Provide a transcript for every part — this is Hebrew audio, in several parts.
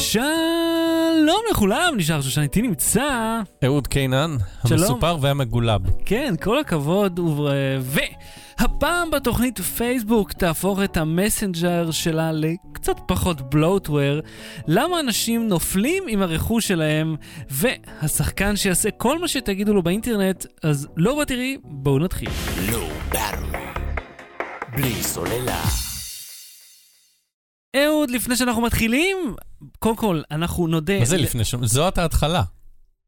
שלום לכולם, נשאר שושן איתי נמצא. אהוד קינן. המסופר והמגולב. כן, כל הכבוד, ו... והפעם בתוכנית פייסבוק תהפוך את המסנג'ר שלה לקצת פחות בלוטוור. למה אנשים נופלים עם הרכוש שלהם, והשחקן שיעשה כל מה שתגידו לו באינטרנט, אז לא בתראי, בואו נתחיל. לא. בלי סוללה. אהוד, לפני שאנחנו מתחילים, קודם כל, אנחנו נודה... מה זה לפני ש... זאת ההתחלה.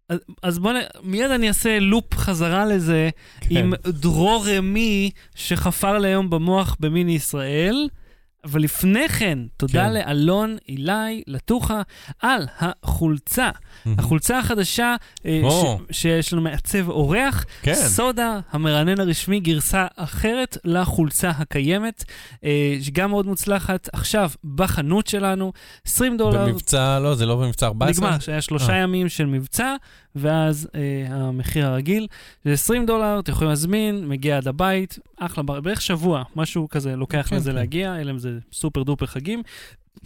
אז, אז בוא נ... מיד אני אעשה לופ חזרה לזה כן. עם דרור רמי שחפר לי היום במוח במיני ישראל. אבל לפני כן, תודה כן. לאלון, אילי, לטוחה, על החולצה. החולצה החדשה אה, או. ש- שיש לנו מעצב אורח, כן. סודה, המרענן הרשמי, גרסה אחרת לחולצה הקיימת, אה, שגם מאוד מוצלחת. עכשיו, בחנות שלנו, 20 דולר, במבצע, לא, זה לא במבצע 14? נגמר, שהיה שלושה אה. ימים של מבצע, ואז אה, המחיר הרגיל זה 20 דולר, אתם יכולים להזמין, מגיע עד הבית, אחלה, בערך שבוע, משהו כזה לוקח כן, לזה כן. להגיע, אלא אם זה סופר דופר חגים.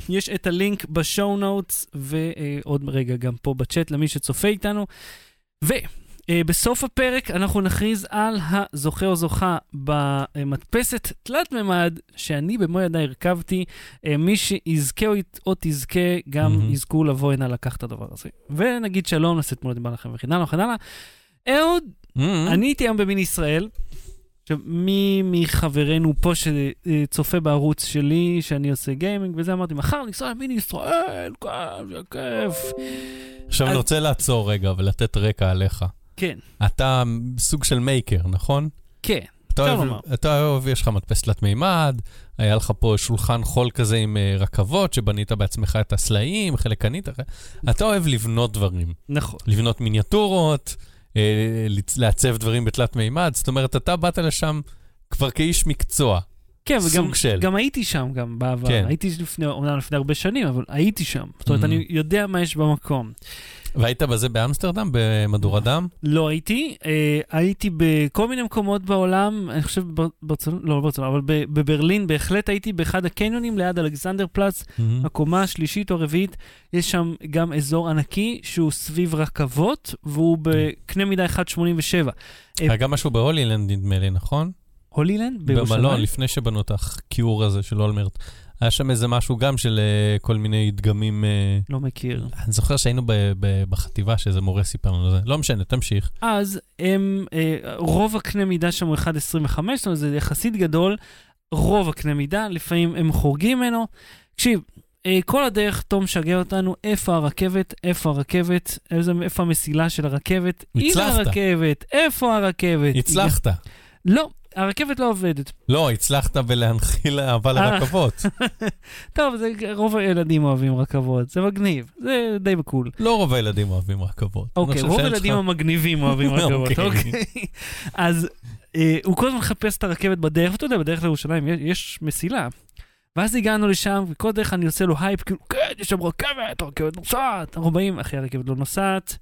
יש את הלינק בשואו נוטס, ועוד רגע גם פה בצ'אט למי שצופה איתנו. ובסוף הפרק אנחנו נכריז על הזוכה או זוכה במדפסת תלת מימד שאני במו ידיי הרכבתי. אה, מי שיזכה או, תזכה, גם מהמם. יזכו לבוא הנה לקחת את הדבר הזה. ונגיד שלום, נעשה תמונות עם לכם וכן הלאה וכן הלאה. אהוד, Mhm. אני הייתי היום במיני ישראל. עכשיו, מי מחברינו פה שצופה בערוץ שלי, שאני עושה גיימינג וזה, אמרתי, מחר ניסע למיני ישראל, כיף, כיף. עכשיו אני רוצה לעצור רגע ולתת רקע עליך. כן, אתה סוג של מייקר, נכון? כן. אפשר אוהב, לומר. אתה אוהב, יש לך מדפס תלת מימד, היה לך פה שולחן חול כזה עם אה, רכבות, שבנית בעצמך את הסלעים, חלק קנית, אתה אוהב לבנות דברים. נכון. לבנות מיניאטורות, אה, לעצב דברים בתלת מימד, זאת אומרת, אתה באת לשם כבר כאיש מקצוע. כן, וגם של. גם הייתי שם גם בעבר. כן. הייתי לפני, אומנם לפני הרבה שנים, אבל הייתי שם. זאת אומרת, Mhm. אני יודע מה יש במקום. והיית בזה באמסטרדם, במדור אדם? לא הייתי, אה, הייתי בכל מיני מקומות בעולם, אני חושב ברצלונה, לא ברצלונה, אבל ב- בברלין בהחלט הייתי באחד הקניונים ליד אלכסנדר פלאץ, הקומה השלישית או הרביעית, יש שם גם אזור ענקי שהוא סביב רכבות, והוא בקנה מידה 1.87. היה גם משהו בהולילנד, נדמה לי, נכון? הולילנד? בירושלים? במלון, לפני שבנו את הכיעור הזה של אולמרט. היה שם איזה משהו גם של אה, כל מיני דגמים... אה, לא מכיר. אני זוכר שהיינו ב- ב- בחטיבה שאיזה מורה סיפר לנו זה. לא משנה, תמשיך. אז הם, אה, רוב הקנה מידה שם הוא 1.25, זאת אומרת, זה יחסית גדול. רוב הקנה מידה, לפעמים הם חורגים ממנו. תקשיב, כל הדרך תום משגע אותנו, איפה הרכבת, איפה הרכבת, איזה, איפה המסילה של הרכבת. הנה הצלחת. הרכבת, איפה הרכבת. הצלחת. לא, הרכבת לא עובדת. לא, הצלחת בלהנחיל אהבה אה. לרכבות. טוב, זה, רוב הילדים אוהבים רכבות, זה מגניב, זה די בקול. לא רוב הילדים אוהבים רכבות. אוקיי, רוב הילדים המגניבים אוהבים רכבות, אוקיי. אוקיי. אז אה, הוא כל הזמן מחפש את הרכבת בדרך, ואתה יודע, בדרך לירושלים יש- יש מסילה. ואז הגענו לשם, וכל דרך אני עושה לו הייפ, כאילו, כן, יש שם רכבת, הרכבת נוסעת. אנחנו באים, אחי, הרכבת לא נוסעת,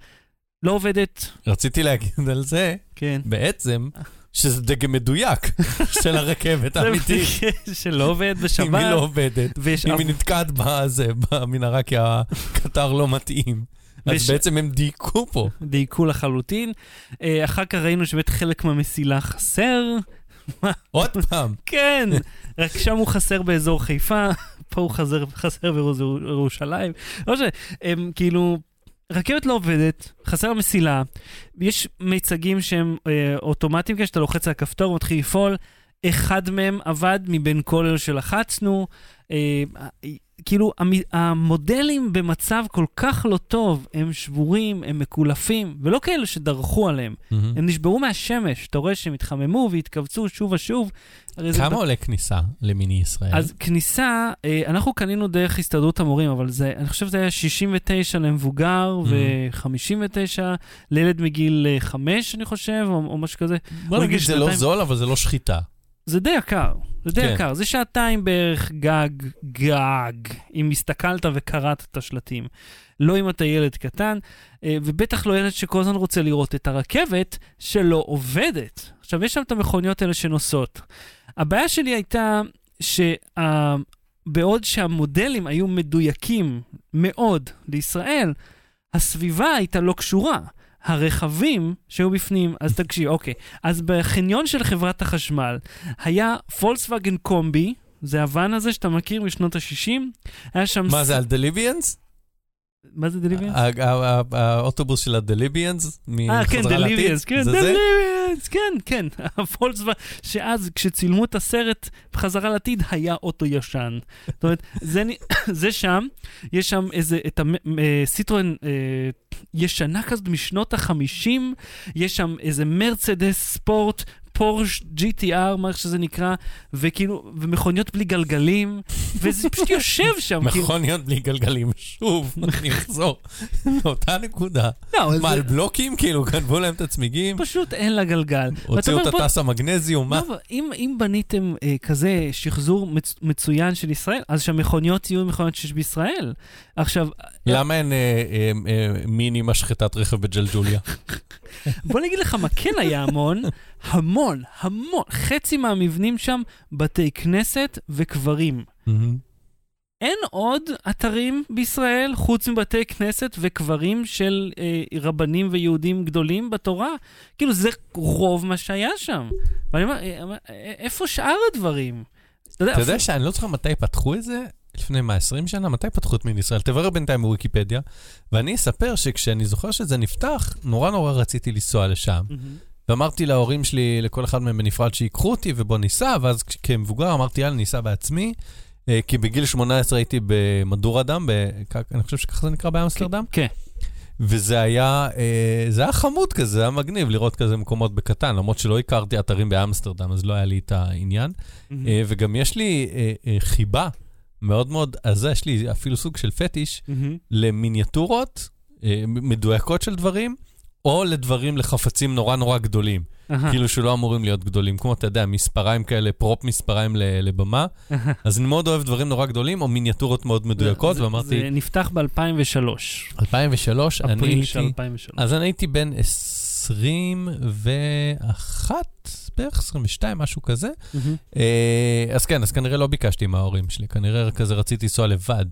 לא עובדת, רציתי להגיד על זה, כן. בעצם, שזה דגם מדויק של הרכבת האמיתית. שלא עובד אם היא בשבת, לא עובדת, אם היא נתקעת בזה, במנהרה כי הקטר לא מתאים. אז בעצם הם דייקו פה. דייקו לחלוטין. אה, אחר כך ראינו שבאמת חלק מהמסילה חסר, עוד פעם, כן, רק שם הוא חסר באזור חיפה, פה הוא חסר, חסר באזור ירושלים. לא משנה, הם כאילו, רכבת לא עובדת, חסר המסילה, יש מיצגים שהם אה, אוטומטיים כאלה, שאתה לוחץ על הכפתור, הוא מתחיל לפעול, אחד מהם עבד מבין כל אלו שלחצנו. אה, כאילו, המ- המודלים במצב כל כך לא טוב, הם שבורים, הם מקולפים, ולא כאלה שדרכו עליהם. הם נשברו מהשמש, אתה רואה שהם התחממו והתכווצו שוב ושוב. הרי זה כמה עולה כניסה למיני ישראל? אז כניסה, אה, אנחנו קנינו דרך הסתדרות המורים, אבל זה, אני חושב שזה היה 69 למבוגר Mhm. ו-59 לילד מגיל 5, אני חושב, או, או משהו כזה. בוא נגיד זה לא. זול, אבל זה לא שחיטה. זה די יקר, זה די כן. יקר. זה שעתיים בערך גג, גג, אם הסתכלת וקראת את השלטים. לא אם אתה ילד קטן, אה, ובטח לא ילד שכל הזמן רוצה לראות את הרכבת שלא עובדת. עכשיו, יש שם את המכוניות האלה שנוסעות. הבעיה שלי הייתה שבעוד שהמודלים היו מדויקים מאוד לישראל, הסביבה הייתה לא קשורה. הרכבים שהיו בפנים, אז תקשיב, אוקיי. אז בחניון של חברת החשמל היה פולקסווגן קומבי, זה הוואן הזה שאתה מכיר משנות ה-60, היה שם... מה ס- זה, על דליביאנס? מה זה דליביאנס? האוטובוס של ה the Libyans? אה, כן, the Libyans, כן? the Libyans, כן, כן. הפולקסווגן, שאז כשצילמו את הסרט בחזרה לעתיד, היה אוטו ישן. זאת אומרת, זה, זה שם, יש שם איזה, את הסיטרואן אה, ישנה כזאת משנות ה-50, יש שם איזה מרצדס ספורט. פורש GTR, מה שזה נקרא, וכאילו, ומכוניות בלי גלגלים, וזה פשוט יושב שם. כאילו. מכוניות בלי גלגלים, שוב, אני אחזור לאותה נקודה. לא, מה, על בלוקים כאילו? גנבו להם את הצמיגים? פשוט אין לה גלגל. הוציאו את הטס המגנזיום, מה? לא, אם, בניתם אה, כזה שחזור מצ, מצוין של ישראל, אז שהמכוניות יהיו מכוניות שיש בישראל. עכשיו, למה אין אה, אה, אה, מיני משחטת רכב בג'לג'וליה? בוא נגיד לך מה כן היה המון, המון, המון, חצי מהמבנים שם בתי כנסת וקברים. אין עוד אתרים בישראל חוץ מבתי כנסת וקברים של אה, רבנים ויהודים גדולים בתורה. כאילו, זה רוב מה שהיה שם. ואני אומר, איפה שאר הדברים? אתה יודע, אתה יודע שאני לא זוכר מתי פתחו את זה? לפני מה, 20 שנה? מתי פתחו את מין ישראל? תברר בינתיים בוויקיפדיה. ואני אספר שכשאני זוכר שזה נפתח, נורא נורא רציתי לנסוע לשם. ואמרתי להורים שלי, לכל אחד מהם בנפרד, שיקחו אותי ובוא ניסע, ואז כמבוגר אמרתי, יאללה, ניסע בעצמי. אה, כי בגיל 18 הייתי במדור אדם, בכ- אני חושב שככה זה נקרא באמסטרדם. כן. וזה היה, אה, זה היה חמוד כזה, זה היה מגניב לראות כזה מקומות בקטן, למרות שלא הכרתי אתרים באמסטרדם, אז לא היה לי את העניין. אה, וגם יש לי חיבה מאוד מאוד עזה, יש לי אפילו סוג של פטיש מהמם. למיניאטורות אה, מדויקות של דברים, או לדברים, לחפצים נורא נורא גדולים. אהה. כאילו שלא אמורים להיות גדולים, כמו אתה יודע, מספריים כאלה, פרופ מספריים לבמה. אז אני מאוד אוהב דברים נורא גדולים, או מיניאטורות מאוד מדויקות, זה- ואמרתי, זה נפתח ב-2003. 2003, אני אפריל של הייתי... 2003. אז אני הייתי בן 21, בערך 22, משהו כזה. אה, אז כן, אז כנראה לא ביקשתי מההורים שלי, כנראה כזה רציתי לנסוע לבד.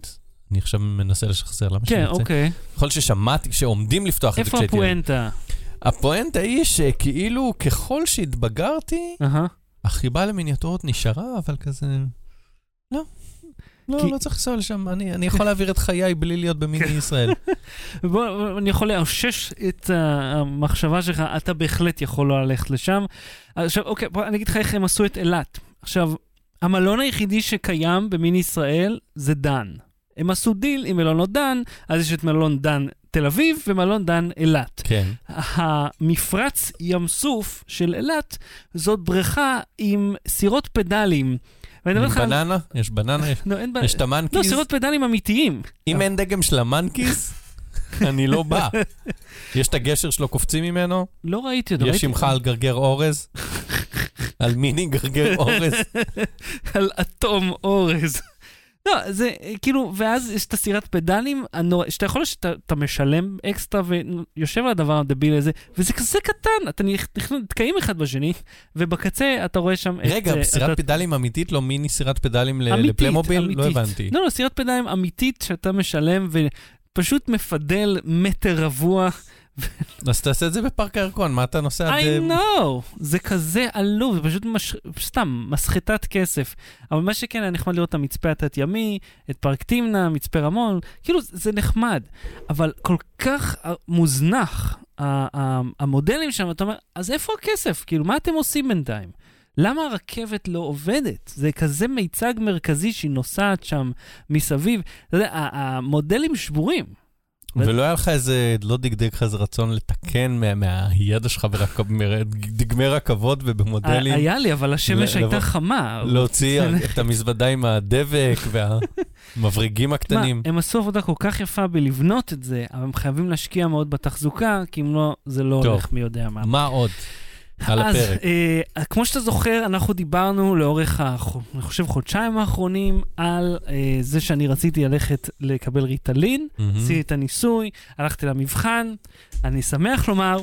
אני עכשיו מנסה לשחזר, למה שאני כן, רוצה? אוקיי. יכול להיות ששמעתי, שעומדים לפתוח את זה איפה כשהייתי... ילד. הפואנטה? הפואנטה היא שכאילו ככל שהתבגרתי. החיבה למיניאטורות נשארה, אבל כזה... לא. לא, כי- לא צריך לנסוע לשם, אני, אני יכול להעביר את חיי בלי להיות במיני ישראל. בוא, אני יכול לאושש את uh, המחשבה שלך, אתה בהחלט יכול לא ללכת לשם. עכשיו, אוקיי, בוא אני אגיד לך איך הם עשו את אילת. עכשיו, המלון היחידי שקיים במין ישראל זה דן. הם עשו דיל עם מלונות דן, אז יש את מלון דן תל אביב ומלון דן אילת. כן. המפרץ ים סוף של אילת זאת בריכה עם סירות פדלים. ואני אומר לך... בננה? יש בננה? יש- לא, אין בעיה. יש את לא, ה Monkeys? סירות פדלים אמיתיים. אם אין דגם של ה Monkeys, אני לא בא. יש את הגשר שלא קופצים ממנו? לא ראיתי אותו. יש ראיתי- שמך על גרגר אורז? על מיני גרגר אורז? על אטום אורז. לא, זה כאילו, ואז יש את הסירת פדלים, הנור- שאתה יכול שאתה אתה משלם אקסטרה ויושב על הדבר הדביל הזה, וזה כזה קטן, אתה נתקעים אחד בשני, ובקצה אתה רואה שם את... רגע, אה, סירת אתה- פדלים אמיתית, לא מיני סירת פדלים אמיתית, לפליימוביל? לא. הבנתי. לא, לא, סירת פדלים אמיתית שאתה משלם ופשוט מפדל מטר רבוע. אז תעשה את זה בפארק הירקון, מה אתה נוסע עד... I אה, know, זה כזה עלוב, זה פשוט מש... סתם, מסחטת כסף. אבל מה שכן, היה נחמד לראות את המצפה התת-ימי, את פארק תמנע, מצפה רמון, כאילו זה נחמד, אבל כל כך אה, מוזנח המודלים שם, אתה אומר, אז איפה הכסף? כאילו, מה אתם עושים בינתיים? למה הרכבת לא עובדת? זה כזה מיצג מרכזי שהיא נוסעת שם מסביב. אתה יודע, המודלים שבורים. ולא היה לך איזה, לא דגדג לך איזה רצון לתקן מה- מהידע שלך בדגמי רכבות ובמודלים? היה לי, אבל השמש הייתה חמה. להוציא את המזוודה עם הדבק והמבריגים הקטנים. הם עשו עבודה כל כך יפה בלבנות את זה, אבל הם חייבים להשקיע מאוד בתחזוקה, כי אם לא, זה לא. הולך מי יודע מה. מה עוד? על אז, הפרק. אה, כמו שאתה זוכר, אנחנו דיברנו לאורך, הח- אני חושב, חודשיים האחרונים, על אה, זה שאני רציתי ללכת לקבל ריטלין, מהמם. עשיתי את הניסוי, הלכתי למבחן, אני שמח לומר.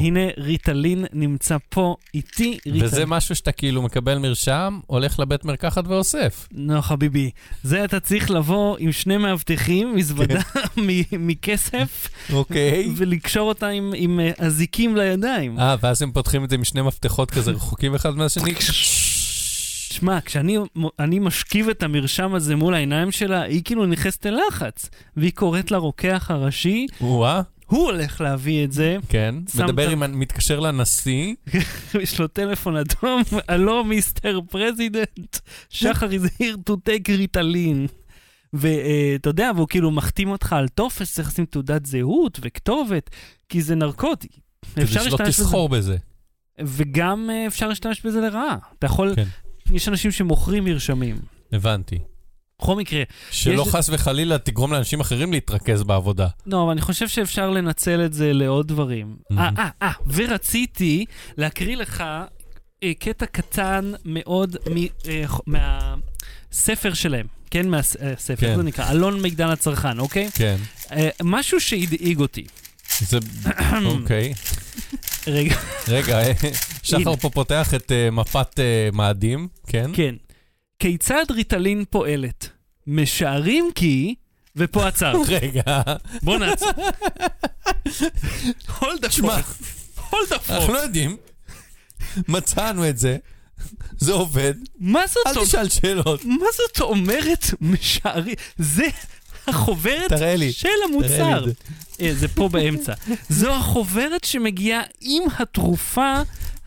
הנה ריטלין נמצא פה איתי, ריטלין. וזה משהו שאתה כאילו מקבל מרשם, הולך לבית מרקחת ואוסף. נו, חביבי, זה אתה צריך לבוא עם שני מאבטחים, מזוודה מ- מכסף, אוקיי. ולקשור אותה עם, עם אה, אזיקים לידיים. אה, ואז הם פותחים את זה עם שני מפתחות כזה רחוקים אחד מהשני. שמע, כשאני אני משכיב את המרשם הזה מול העיניים שלה, היא כאילו נכנסת ללחץ. והיא קוראת לרוקח הראשי, וואה, הוא הולך להביא את זה, כן. מדבר עם, מתקשר לנשיא, יש לו טלפון אדום, hello Mr. President, שחר is here to take ריטלין. ואתה יודע, והוא כאילו מחתים אותך על טופס, צריך לשים תעודת זהות וכתובת, כי זה נרקוטי. כדי אפשר שלא להשתמש בזה- תסחור בזה. וגם אה, אפשר להשתמש בזה לרעה. אתה יכול, כן. יש אנשים שמוכרים מרשמים. הבנתי. בכל מקרה, שלא יש- חס וחלילה תגרום לאנשים אחרים להתרכז בעבודה. לא, אבל אני חושב שאפשר לנצל את זה לעוד דברים. אה, אה, אה, ורציתי להקריא לך אה, קטע קטן מאוד מ- אה, מהספר שלהם, כן? מהספר, כן. איך זה נקרא? אלון מידן לצרכן, אוקיי? כן. אה, משהו שהדאיג אותי. זה... אוקיי. רגע, רגע, אה, שחר. פה פותח את אה, מפת אה, מאדים, כן? כן. כיצד ריטלין פועלת? משערים כי... ופה עצר. רגע, בוא נעצור. שמע, phone. hold the אנחנו. לא יודעים. מצאנו את זה, זה עובד, מה זאת אל תשאל שאלות. מה זאת אומרת משערי? זה החוברת של המוצר. את אה, זה פה באמצע. זו החוברת שמגיעה עם התרופה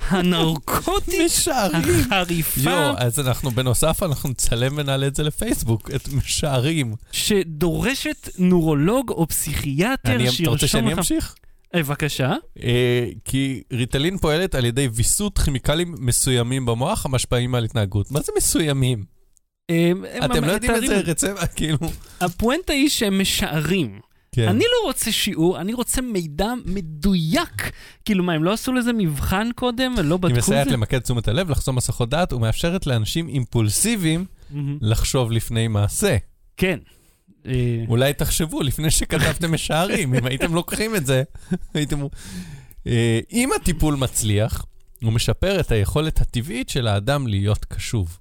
הנרקוטית. החריפה, יואו, אז אנחנו בנוסף, אנחנו נצלם ונעלה את זה לפייסבוק, את משערים. שדורשת נורולוג או פסיכיאטר אני- אתה רוצה שירשום שאני לך... אמשיך? אה, בבקשה. אה, כי ריטלין פועלת על ידי ויסות כימיקלים מסוימים במוח המשפעים על התנהגות. מה זה מסוימים? אתם לא יודעים מתארים- איזה רצפט, כאילו... הפואנטה היא שהם משערים. כן. אני לא רוצה שיעור, אני רוצה מידע מדויק. כאילו מה, הם לא עשו לזה מבחן קודם ולא היא בדקו את מסייעת זה? למקד תשומת הלב, לחסום מסכות דעת ומאפשרת לאנשים אימפולסיביים מהמם. לחשוב לפני מעשה. כן. אה, אולי תחשבו לפני שכתבתם משערים, אם הייתם לוקחים את זה, הייתם... אה, אם הטיפול מצליח, הוא משפר את היכולת הטבעית של האדם להיות קשוב.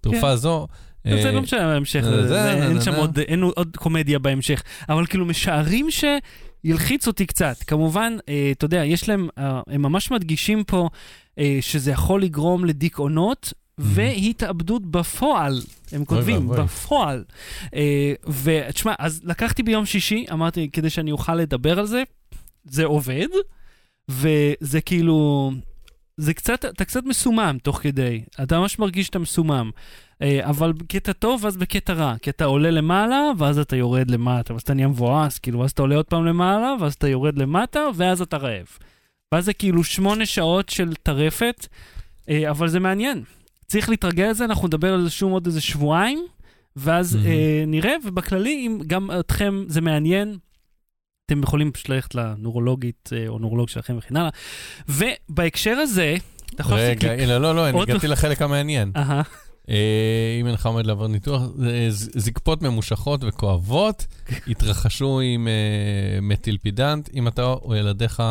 תרופה זו... זה אה, לא משנה בהמשך, זה- זה- אין שם עוד- אין עוד קומדיה בהמשך, אבל כאילו משערים שילחיץ אותי קצת. כמובן, אה, אתה יודע, יש להם, אה, הם ממש מדגישים פה אה, שזה יכול לגרום לדיכאונות. והתאבדות בפועל, הם כותבים. בפועל. אה, ותשמע, אז לקחתי ביום שישי, אמרתי, כדי שאני אוכל לדבר על זה, זה עובד, וזה כאילו, זה קצת, אתה קצת מסומם תוך כדי, אתה ממש מרגיש שאתה מסומם. אה, אבל בקטע טוב, ואז בקטע רע. כי אתה עולה למעלה, ואז אתה יורד למטה, ואז אתה נהיה מבואס, כאילו, ואז אתה עולה עוד פעם למעלה, ואז אתה יורד למטה, ואז אתה רעב. ואז זה כאילו שמונה שעות של טרפת, אה, אבל זה מעניין. צריך להתרגל לזה, אנחנו נדבר על זה שוב עוד איזה שבועיים, ואז מהמם. אה, נראה, ובכללי, אם גם אתכם זה מעניין, אתם יכולים פשוט ללכת לנורולוגית אה, או נורולוג שלכם וכן הלאה. ובהקשר הזה, אתה יכול לעשות רגע, הנה, לא, לא, אני הגעתי לחלק המעניין. אה, אם אינך עומד לעבור ניתוח, ז- זקפות ממושכות וכואבות התרחשו עם אה, מטילפידנט. אם אתה או ילדיך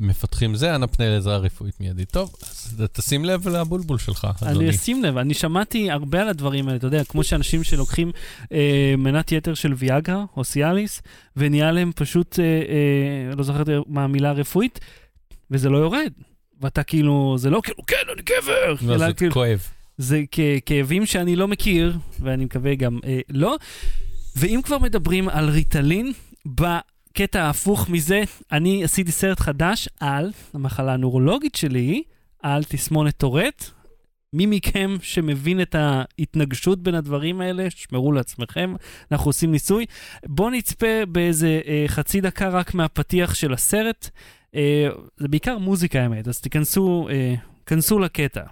מפתחים זה, אנא פנה לעזרה רפואית מיידית. טוב, אז תשים לב לבולבול שלך, אדוני. אני אשים לב, אני שמעתי הרבה על הדברים האלה, אתה יודע, כמו שאנשים שלוקחים אה, מנת יתר של ויאגרה או סיאליס, ונהיה להם פשוט, אה, אה, לא זוכר מה המילה הרפואית, וזה לא יורד. ואתה כאילו, זה לא כאילו, כן, אני גבר, לא, זה כאילו, כואב. זה כאבים שאני לא מכיר, ואני מקווה גם אה, לא. ואם כבר מדברים על ריטלין, בקטע ההפוך מזה, אני עשיתי סרט חדש על המחלה הנורולוגית שלי, על תסמונת טורט. מי מכם שמבין את ההתנגשות בין הדברים האלה, שמרו לעצמכם, אנחנו עושים ניסוי. בואו נצפה באיזה אה, חצי דקה רק מהפתיח של הסרט. אה, זה בעיקר מוזיקה האמת, אז תיכנסו, אה, כנסו לקטע.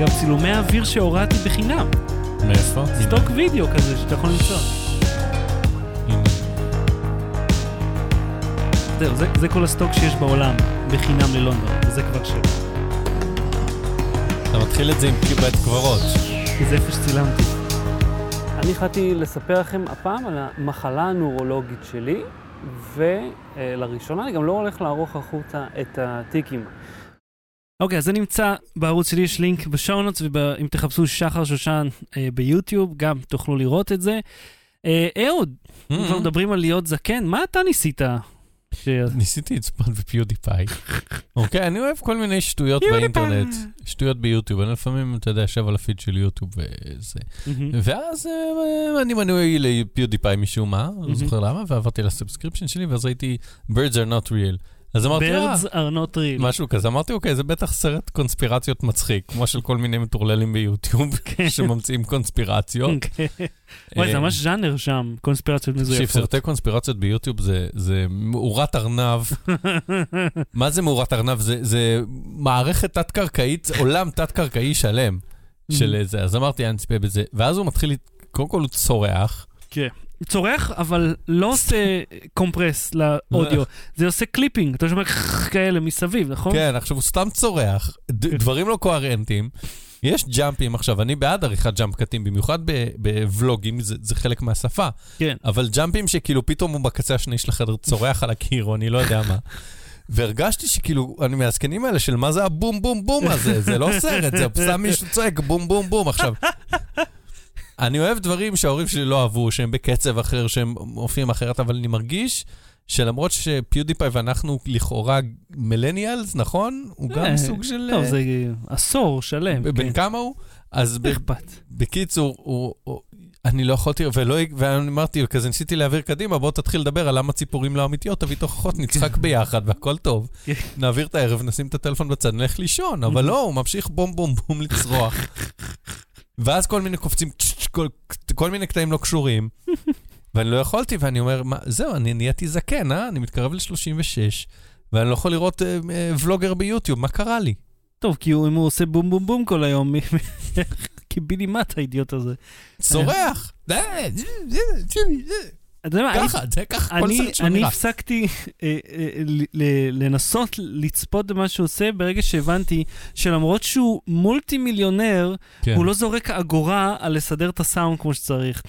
גם צילומי האוויר שהורדתי בחינם. מאיפה? סטוק וידאו כזה שאתה יכול למצוא. זהו, זה, זה כל הסטוק שיש בעולם, בחינם ללונדון, וזה כבר שלו. אתה מתחיל את זה עם בית קברות. כי זה איפה שצילמתי. אני החלטתי לספר לכם הפעם על המחלה הנורולוגית שלי, ולראשונה אני גם לא הולך לערוך החוצה את הטיקים. אוקיי, אז זה נמצא בערוץ שלי, יש לינק ב show notes, ואם תחפשו שחר שושן אה, ביוטיוב, גם תוכלו לראות את זה. אה, אהוד, Mm-hmm. כבר מדברים על להיות זקן, מה אתה ניסית? ש... ניסיתי לצפות ב PewDiePie. אוקיי, אני אוהב כל מיני שטויות. באינטרנט, שטויות ביוטיוב. אני לפעמים, אתה יודע, יושב על הפיד של יוטיוב וזה. ואז אה, אני מנוי ל PewDiePie משום מה, לא. זוכר למה, ועברתי ל subscription שלי, ואז ראיתי Birds are not real. אז אמרתי, אה, Birds are not real. משהו כזה. אמרתי, אוקיי, זה בטח סרט קונספירציות מצחיק, כמו של כל מיני מטורללים ביוטיוב, שממציאים קונספירציות. כן. וואי, זה אה, ממש ז'אנר שם, קונספירציות תקשיב, מזויפות. סרטי קונספירציות ביוטיוב זה, מאורת ארנב. מה זה מאורת ארנב? זה, מערכת תת-קרקעית, עולם תת-קרקעי שלם של זה. אז אמרתי, אני אצפה בזה. ואז הוא מתחיל, קודם כל הוא צורח. כן. צורח, אבל לא עושה compress לאודיו, זה עושה clipping, אתה שומע כאלה מסביב, נכון? כן, עכשיו הוא סתם צורח, ד- דברים לא קוהרנטיים. יש ג'אמפים, עכשיו, אני בעד עריכת jump קטים, במיוחד בוולוגים, זה, זה חלק מהשפה. כן. אבל ג'אמפים שכאילו פתאום הוא בקצה השני של החדר צורח על הקיר, או אני לא יודע מה. והרגשתי שכאילו, אני מהזקנים האלה של מה זה הבום בום בום הזה, זה לא סרט, זה סתם מישהו צועק בום בום בום. עכשיו, אני אוהב דברים שההורים שלי לא אהבו, שהם בקצב אחר, שהם מופיעים אחרת, אבל אני מרגיש שלמרות שפיודיפיי ואנחנו לכאורה מילניאלס, נכון? הוא גם אה, סוג של... טוב, אה, זה עשור שלם. בן כן. כמה הוא? אז. בקיצור, אני לא יכולתי, ולא, ואני אמרתי, כזה ניסיתי להעביר קדימה, בוא תתחיל לדבר על למה ציפורים לא אמיתיות, תביא תוכחות, נצחק ביחד והכל טוב. כן. נעביר את הערב, נשים את הטלפון בצד, נלך לישון, אבל לא, הוא ממשיך בום בום בום לצרוח. ואז כל מיני קופצים, כל, כל מיני קטעים לא קשורים, ואני לא יכולתי, ואני אומר, מה, זהו, אני נהייתי זקן, אה? אני מתקרב ל-36, ואני לא יכול לראות אה, אה, ולוגר ביוטיוב, מה קרה לי? טוב, כי הוא- אם הוא עושה בום בום בום כל היום, מת האידיוט הזה. צורח! אתה יודע מה, אני- ככה, זה ככה, כל אני, סרט שלו אני נראה. הפסקתי אה, אה, ל- לנסות לצפות במה שהוא עושה ברגע שהבנתי שלמרות שהוא מולטי מיליונר, כן. הוא לא זורק אגורה על לסדר את הסאונד כמו שצריך.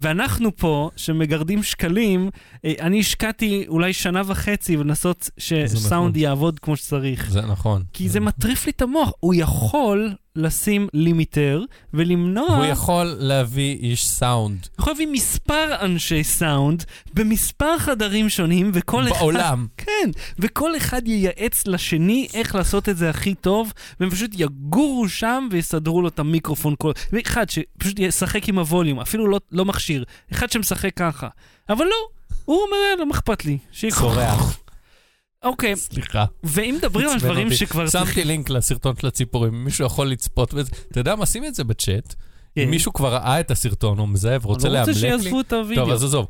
ואנחנו פה, שמגרדים שקלים, אה, אני השקעתי אולי שנה וחצי לנסות שסאונד נכון. יעבוד כמו שצריך. זה נכון. כי זה מטריף לי את המוח. הוא יכול לשים לימיטר ולמנוע... הוא יכול להביא איש סאונד יכול להביא מספר אנשי סאונד במספר חדרים שונים, וכל אחד... בעולם. כן, וכל אחד ייעץ לשני איך לעשות את זה הכי טוב, והם פשוט יגורו שם ויסדרו לו את המיקרופון כל... אחד שפשוט ישחק עם הווליום, אפילו לא, לא מכשיר, אחד שמשחק ככה. אבל לא, הוא אומר, "יאללה, מה אכפת לי? צורח. אוקיי, סליחה. ואם מדברים על דברים אותי. שכבר שמתי לינק לסרטון של הציפורים, מישהו יכול לצפות בזה. אתה יודע מה, שים את זה בצ'אט. כן. אם מישהו כבר ראה את הסרטון, הוא מזהה ורוצה אני לא רוצה לאמלק לי. שיעזבו את הוידאו. טוב, אז עזוב.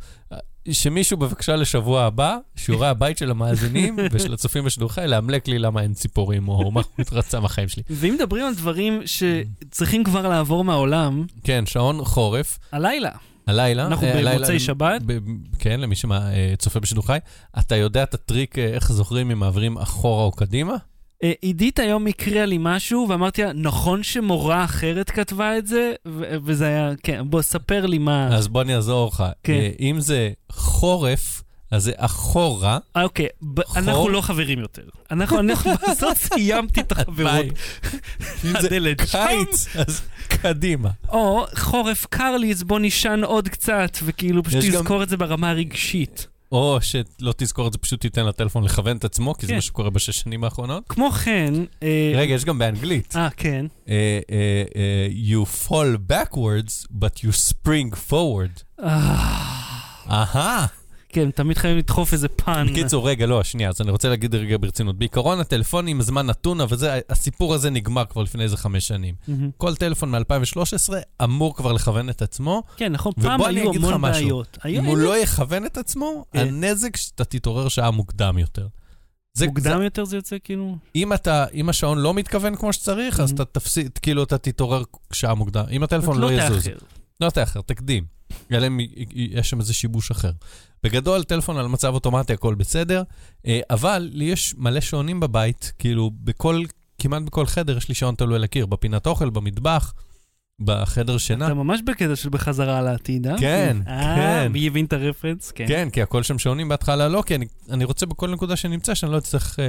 שמישהו בבקשה לשבוע הבא, שיעורי הבית של המאזינים ושל הצופים בשידור חי, לאמלק לי למה אין ציפורים, או מה הוא מתרצה מהחיים שלי. ואם מדברים על דברים שצריכים כבר לעבור מהעולם, כן, שעון חורף, הלילה. הלילה. אנחנו אה, במוצאי שבת. ב- כן, למי שצופה בשידור חי. אתה יודע את הטריק, אה, איך זוכרים אם מעבירים אחורה או קדימה? אה, עידית היום הקריאה לי משהו, ואמרתי לה, נכון שמורה אחרת כתבה את זה? ו- וזה היה, כן, בוא, ספר לי מה... אז בוא אני אעזור לך. כן. אה, אם זה חורף, אז זה אחורה. אה, אוקיי? אנחנו לא חברים יותר. אנחנו, אנחנו בסוף סיימתי את החברות. אם זה. קיץ, אז קדימה. או חורף קר לי, אז בוא נישן עוד קצת, וכאילו פשוט תזכור את זה ברמה הרגשית. או שלא תזכור את זה, פשוט תיתן לטלפון לכוון את עצמו, כי זה כן. מה שקורה בשש שנים האחרונות. כמו כן... אה, רגע, יש גם באנגלית. אה, כן. אה, You fall backwards, but you spring forward. אה, אהה. כן, תמיד חייבים לדחוף איזה פן. בקיצור, רגע, לא, שנייה, אז אני רוצה להגיד רגע ברצינות. בעיקרון, הטלפונים זמן נתון, אבל זה, הסיפור הזה נגמר כבר לפני איזה חמש שנים. מהמם. כל טלפון מ-2013 אמור כבר לכוון את עצמו. כן, נכון, פעם היו המון משהו. בעיות. אם היום הוא אין- לא יכוון את עצמו, כן. הנזק שאתה תתעורר שעה מוקדם יותר. זה, מוקדם זה, יותר זה יוצא כאילו? אם אתה, אם השעון לא מתכוון כמו שצריך, אז Mhm. אתה תפסיד, כאילו אתה תתעורר שעה מוקדם. אם הטלפון לא יזוז. תאחר. לא תאחר, תקדים. אלא אם יש שם איזה שיבוש אחר. בגדול, טלפון על מצב אוטומטי, הכל בסדר, אה, אבל לי יש מלא שעונים בבית, כאילו, בכל, כמעט בכל חדר יש לי שעון תלוי על הקיר, בפינת אוכל, במטבח, בחדר שינה. אתה ממש בקטע של בחזרה לעתיד, אה? כן, אה, כן. מי הבין את הרפרנס? כן. כן, כי הכל שם שעונים בהתחלה לא, כי אני, אני רוצה בכל נקודה שנמצא, שאני לא אצטרך אה,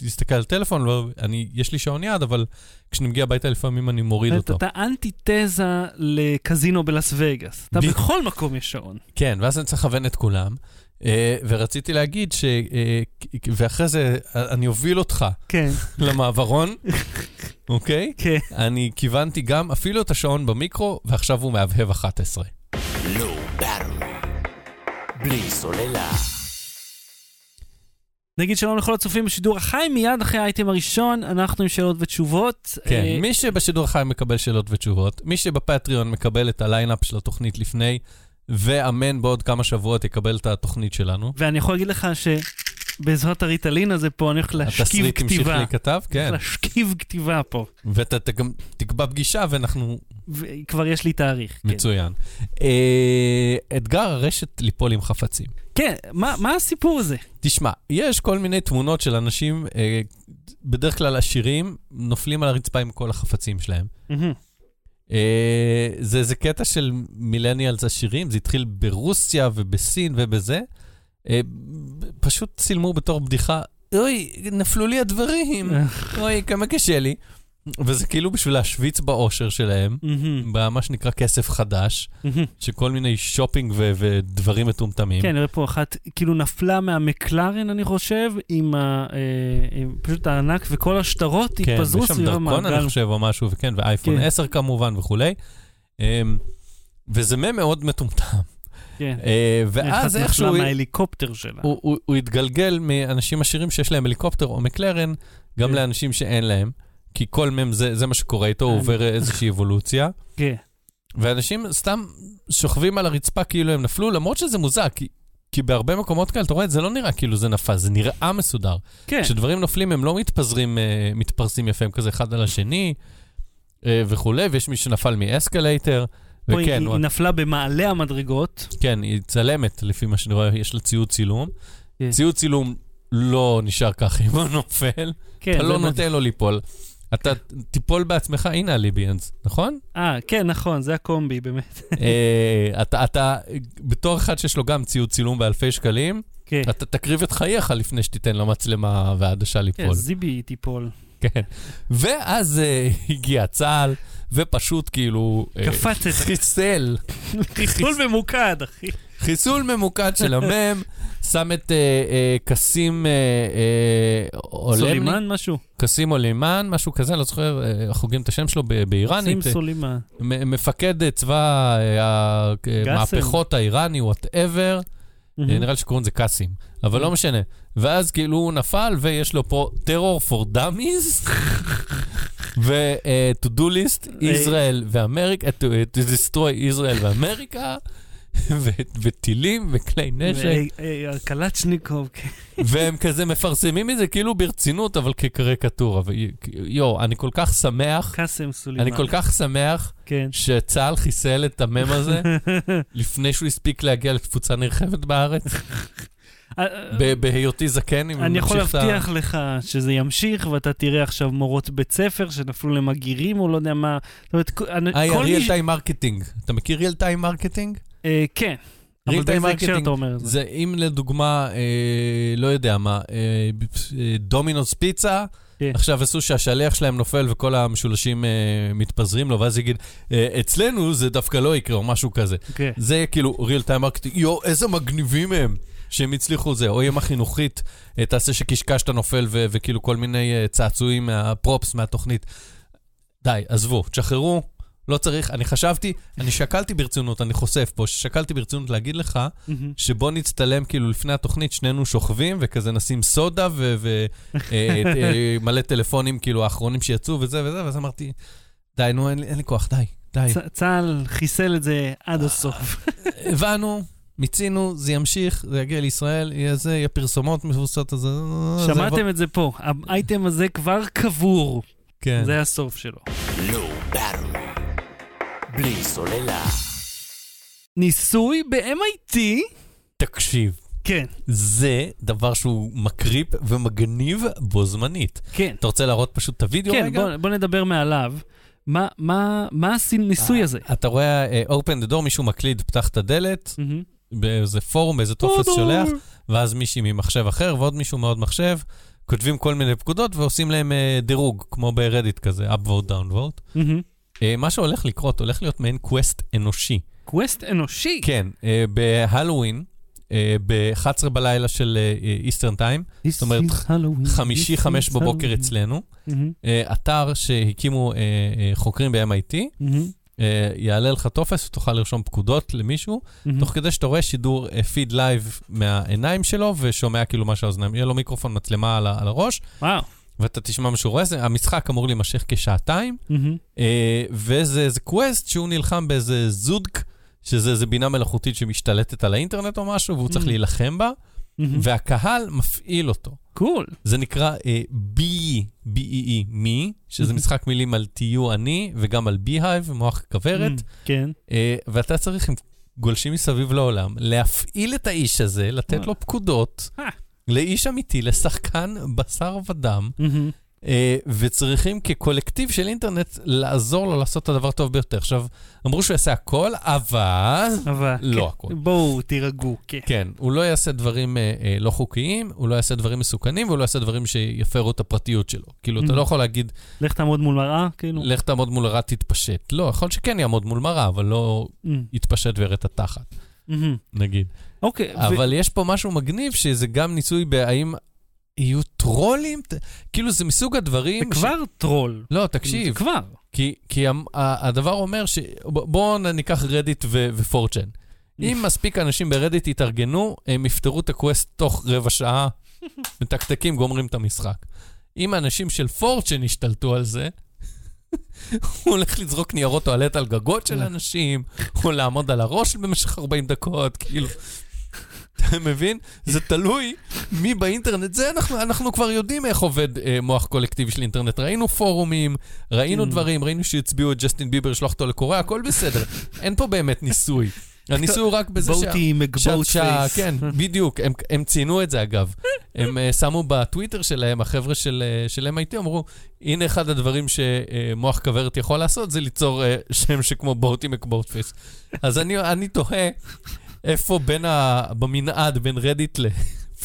להסתכל על טלפון, לא, אני, יש לי שעון יד, אבל כשאני מגיע הביתה לפעמים אני מוריד אותו. אתה אנטיתזה לקזינו בלאס וגאס. אתה בכל מקום יש שעון. כן, ואז אני צריך לכוון את כולם. אה, ורציתי להגיד ש... אה, ואחרי זה אה, אני אוביל אותך כן, למעברון, אוקיי? כן. אני כיוונתי גם אפילו את השעון במיקרו, ועכשיו הוא מהבהב 11. לואו באטרי. בלי סוללה. נגיד שלום לכל הצופים בשידור החי, מיד אחרי האייטם הראשון, אנחנו עם שאלות ותשובות. כן, מי שבשידור החי מקבל שאלות ותשובות, מי שב Patreon מקבל את הליינאפ של התוכנית לפני, ואמן בעוד כמה שבועות יקבל את התוכנית שלנו. ואני יכול להגיד לך שבעזרת הריטלין הזה פה, אני הולך להשכיב התסריט המשיך כתיבה. להיכתב, הולך כן. להשכיב כתיבה פה. ואתה גם תקבע פגישה ואנחנו... וכבר יש לי תאריך. כן. מצוין. אה, אתגר הרשת ליפול עם חפצים. כן, מה מה הסיפור הזה? תשמע, יש כל מיני תמונות של אנשים, אה, בדרך כלל עשירים, נופלים על הרצפה עם כל החפצים שלהם. אה, זה איזה קטע של מילניאלס עשירים, זה התחיל ברוסיה ובסין ובזה. אה, פשוט צילמו בתור בדיחה, אוי, נפלו לי הדברים, אוי, כמה קשה לי. וזה כאילו בשביל להשוויץ באושר שלהם, מהמם, במה שנקרא כסף חדש, מהמם. שכל מיני שופינג ו- ודברים מטומטמים. כן, נראה פה אחת, כאילו נפלה מהמקלרן, אני חושב, עם ה... אה, עם פשוט הענק, וכל השטרות כן, התפזרו ויש שם סביב דרכון, המעגל. אני חושב, או משהו, וכן, ואייפון כן. 10 כמובן וכולי. אמ, וזה מם מאוד מטומטם. כן. אה, ואז אחת איכשהו נפלה מההליקופטר שלה. הוא- הוא הוא התגלגל מאנשים עשירים שיש להם הליקופטר או מקלרן, גם כן. לאנשים שאין להם, כי כל מם זה זה מה שקורה איתו, הוא עובר איזושהי אבולוציה. כן. ואנשים סתם שוכבים על הרצפה כאילו הם נפלו, למרות שזה מוזר, כי... כי בהרבה מקומות כאלה, אתה רואה, זה לא נראה כאילו זה נפל, זה נראה מסודר. כן. כשדברים נופלים הם לא מתפזרים, אה, מתפרסים יפה, הם כזה אחד על השני אה, וכולי, ויש מי שנפל מ escalator, פה היא- וכן, היא הוא- נפלה במעלה המדרגות. כן, היא צלמת, לפי מה שאני רואה, יש לה ציוד צילום. כן. ציוד צילום לא נשאר ככה אם הוא נופל, כן, אתה לא. נותן לו ליפול. אתה תיפול בעצמך, הנה הליביאנס, נכון? אה, כן, נכון, זה הקומבי, באמת. אה, אתה, אתה, בתור אחד שיש לו גם ציוד צילום באלפי שקלים, כן. אתה תקריב את חייך לפני שתיתן למצלמה והעדשה כן, ליפול. זיבי תיפול. כן. ואז אה, הגיע צה"ל, ופשוט כאילו... אה, קפץ את- חיסל, חיסול ממוקד, אחי. חיסול ממוקד של המם, שם את אה, אה, קסים אה, סולימני, סולימן משהו? קסים עולימן, משהו כזה, אני לא זוכר, איך הוגים את השם שלו באיראנית. שים סולימן. מפקד צבא המהפכות האיראני, whatever, נראה לי שקוראים לזה קאסים, אבל לא משנה. ואז כאילו הוא נפל ויש לו פה terror for dummies, ו-to do list, ישראל ואמריקה, to destroy ישראל ואמריקה, וטילים וכלי נשק, ו- קלצ'ניקוב, כן. והם כזה מפרסמים את זה כאילו ברצינות, אבל כקריקטורה. ויואו, אני כל כך שמח, קאסם סולימן. אני כל כך שמח כן. שצה"ל חיסל את המם הזה לפני שהוא הספיק להגיע לתפוצה נרחבת בארץ, אה, בהיותי זקן. אם אני יכול להבטיח לך שזה ימשיך, ואתה תראה עכשיו מורות בית ספר שנפלו למגירים, או לא יודע מה. היי. real time marketing. אתה מכיר real time marketing? אה, כן. אבל real time באיזה הקשר marketing אתה אומר את זה? זה אם לדוגמה, אה, לא יודע מה, אה, אה, דומינוס פיצה, כן. עכשיו עשו שהשליח שלהם נופל וכל המשולשים אה, מתפזרים לו, ואז יגיד, אה, אצלנו זה דווקא לא יקרה, או משהו כזה. כן. זה כאילו real time marketing, יואו, איזה מגניבים הם. שהם הצליחו זה, או אימא חינוכית, אה, תעשה שקשקשת נופל ו- וכאילו כל מיני צעצועים מה props, מהתוכנית. די, עזבו, תשחררו, לא צריך. אני חשבתי, אני שקלתי ברצינות, אני חושף פה, ששקלתי ברצינות להגיד לך. שבוא נצטלם כאילו לפני התוכנית, שנינו שוכבים, וכזה נשים סודה ומלא טלפונים כאילו האחרונים שיצאו וזה וזה, ואז אמרתי, די, נו, אין לי, אין לי כוח, די, די. צ- צה"ל חיסל את זה עד הסוף. הבנו, מיצינו, זה ימשיך, זה יגיע לישראל, יהיה זה, יהיה פרסומות מבוססות. זה יבוא- שמעתם את זה פה, האייטם הזה כבר קבור, כן. זה הסוף שלו. Battery. בלי סוללה. ניסוי ב-MIT, תקשיב, כן, זה דבר שהוא מקריפ ומגניב בו זמנית. כן. אתה רוצה להראות פשוט את הוידאו כן, רגע? בוא, בוא נדבר מעליו. מה, מה, מה הניסוי הזה? אתה רואה, אה, open the door, מישהו מקליד, פתח את הדלת, מהמם. באיזה פורום, באיזה טופס שולח, ואז מישהי ממחשב אחר ועוד מישהו מעוד מחשב, כותבים כל מיני פקודות ועושים להם אה, דירוג, כמו ברדיט כזה, up vote, down vote. אה, מה שהולך לקרות, הולך להיות מעין quest אנושי. quest אנושי. כן, אה, בהלואוין, אה, ב-11 בלילה של Eastern Time, זאת אומרת, חמישי, חמש בבוקר אצלנו, אה, אתר שהקימו אה, אה, חוקרים ב-MIT, אה, יעלה לך טופס ותוכל לרשום פקודות למישהו, מהמם. תוך כדי שאתה רואה שידור feed live מהעיניים שלו ושומע כאילו מה שהאוזניים, יהיה לו מיקרופון מצלמה על הראש, וואו. ואתה תשמע זה- המשחק אמור להימשך כשעתיים, מהמם, אה, וזה איזה quest שהוא נלחם באיזה זודק, שזה איזה בינה מלאכותית שמשתלטת על האינטרנט או משהו, והוא צריך ממ. להילחם בה, מהמם. והקהל מפעיל אותו. cool. זה נקרא אה, B-E, B-E-E, me, שזה אהמ. משחק מילים על תהיו אני, וגם על beehive, מוח כוורת. ממ, כן. אה, ואתה צריך עם גולשים מסביב לעולם, להפעיל את האיש הזה, לתת. לו פקודות, אה. לאיש אמיתי, לשחקן בשר ודם. אה, וצריכים כקולקטיב של אינטרנט לעזור לו לעשות את הדבר הטוב ביותר. עכשיו, אמרו שהוא יעשה הכל, אבל... אבל... לא כן. הכל. בואו, תירגעו, כן. כן, הוא לא יעשה דברים אה, אה, לא חוקיים, הוא לא יעשה דברים מסוכנים, והוא לא יעשה דברים שיפרו את הפרטיות שלו. כאילו, אתה Mhm. לא יכול להגיד, לך תעמוד מול מראה, כאילו. לך תעמוד מול הרע, תתפשט. לא, יכול שכן יעמוד מול מראה, אבל לא מהמם, יתפשט ויראה את התחת. נגיד. אוקיי. ו- אבל יש פה משהו מגניב, שזה גם ניסוי בהאם יהיו טרולים? ת- כאילו, זה מסוג זה הדברים... ש- כבר טרול. לא, זה תקשיב, כבר. כי, כי הדבר אומר ש... בואו ניקח רדיט ו 4chan. אם מספיק אנשים ברדיט יתארגנו, הם יפתרו את ה quest תוך רבע שעה, מתקתקים, גומרים את המשחק. אם האנשים של 4chan ישתלטו על זה, הוא הולך לזרוק ניירות טואלט על גגות של אנשים, או לעמוד על הראש במשך 40 דקות, כאילו... אתה מבין? זה תלוי מי באינטרנט. זה אנחנו, אנחנו כבר יודעים איך עובד אה, מוח קולקטיבי של אינטרנט. ראינו פורומים, ראינו כן. דברים, ראינו שהצביעו את ג'סטין ביבר, לשלוח אותו לקוריאה, הכל בסדר. אין פה באמת ניסוי. הניסוי הוא רק בזה שה... Boaty McBoatface. כן, בדיוק, הם, הם ציינו את זה אגב. הם אה, שמו בטוויטר שלהם, החבר'ה של, אה, של MIT אמרו, הנה אחד הדברים שמוח כוורת יכול לעשות, זה ליצור אה, שם שכמו Boaty McBoatface. אז אני, אני תוהה איפה בין ה... במנעד בין רדיט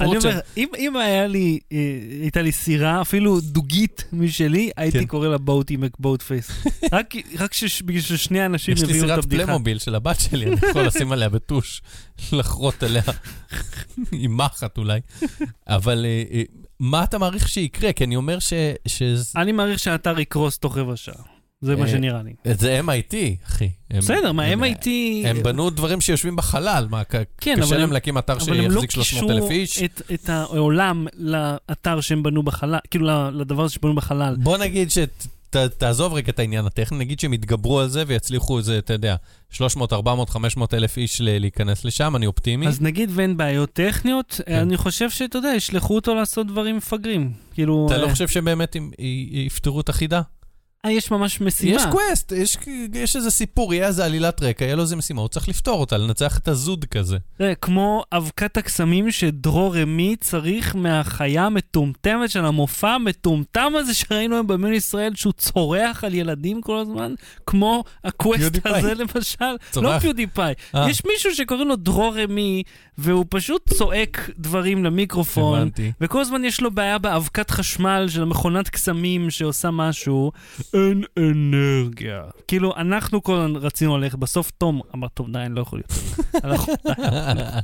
אני. אומר, אם, אם היה לי, אה, הייתה לי סירה, אפילו דוגית משלי, הייתי כן. קורא לה בואטי מקבוט פייס. רק, רק שש, בשביל ששני אנשים יש לי יביאו את סירת הבדיחה. פלמוביל של הבת שלי, אני יכול לשים עליה בטוש, לחרוט עליה עם מחט אולי. אבל אה, אה, מה אתה מעריך שיקרה? כי אני אומר ש... ש- אני מעריך שהאתר יקרוס תוך רבע שעה. זה מה אה, שנראה לי. זה MIT, אחי. הם- בסדר, מה, הם- MIT... הם בנו דברים שיושבים בחלל, מה, כן, קשה אבל להם הם- להקים אתר אבל הם לא שיחזיק 300 אלף קישרו איש? את, את העולם לאתר שהם בנו בחלל, כאילו לדבר הזה שבנו בחלל. בוא נגיד שתעזוב רגע את העניין הטכני, נגיד שהם יתגברו על זה ויצליחו איזה, אתה יודע, 300, 400, 500 אלף איש להיכנס לשם, אני אופטימי. אז נגיד ואין בעיות טכניות, כן. אני חושב שאתה יודע, ישלחו אותו לעשות דברים מפגרים. כאילו, אתה לא אה, חושב שבאמת הם יפתרו את החידה? אה, יש ממש משימה. יש קווסט, יש, יש איזה סיפור, יהיה איזה עלילת רקע, יהיה לו איזה משימה, הוא צריך לפתור אותה, לנצח את הזוד כזה. זה כמו אבקת הקסמים שדרור רמי צריך מהחיה המטומטמת של המופע המטומטם הזה שראינו היום במיון ישראל, שהוא צורח על ילדים כל הזמן, כמו הקווסט. הזה למשל. צורח. לא פיודיפיי. אה. יש מישהו שקוראים לו דרור רמי, והוא פשוט צועק דברים למיקרופון. הבנתי. וכל הזמן יש לו בעיה באבקת חשמל של המכונת קסמים שעושה משהו, אין אנרגיה. כאילו, אנחנו כל הזמן רצינו ללכת, בסוף תום אמר, טוב, די, אני לא יכול יותר.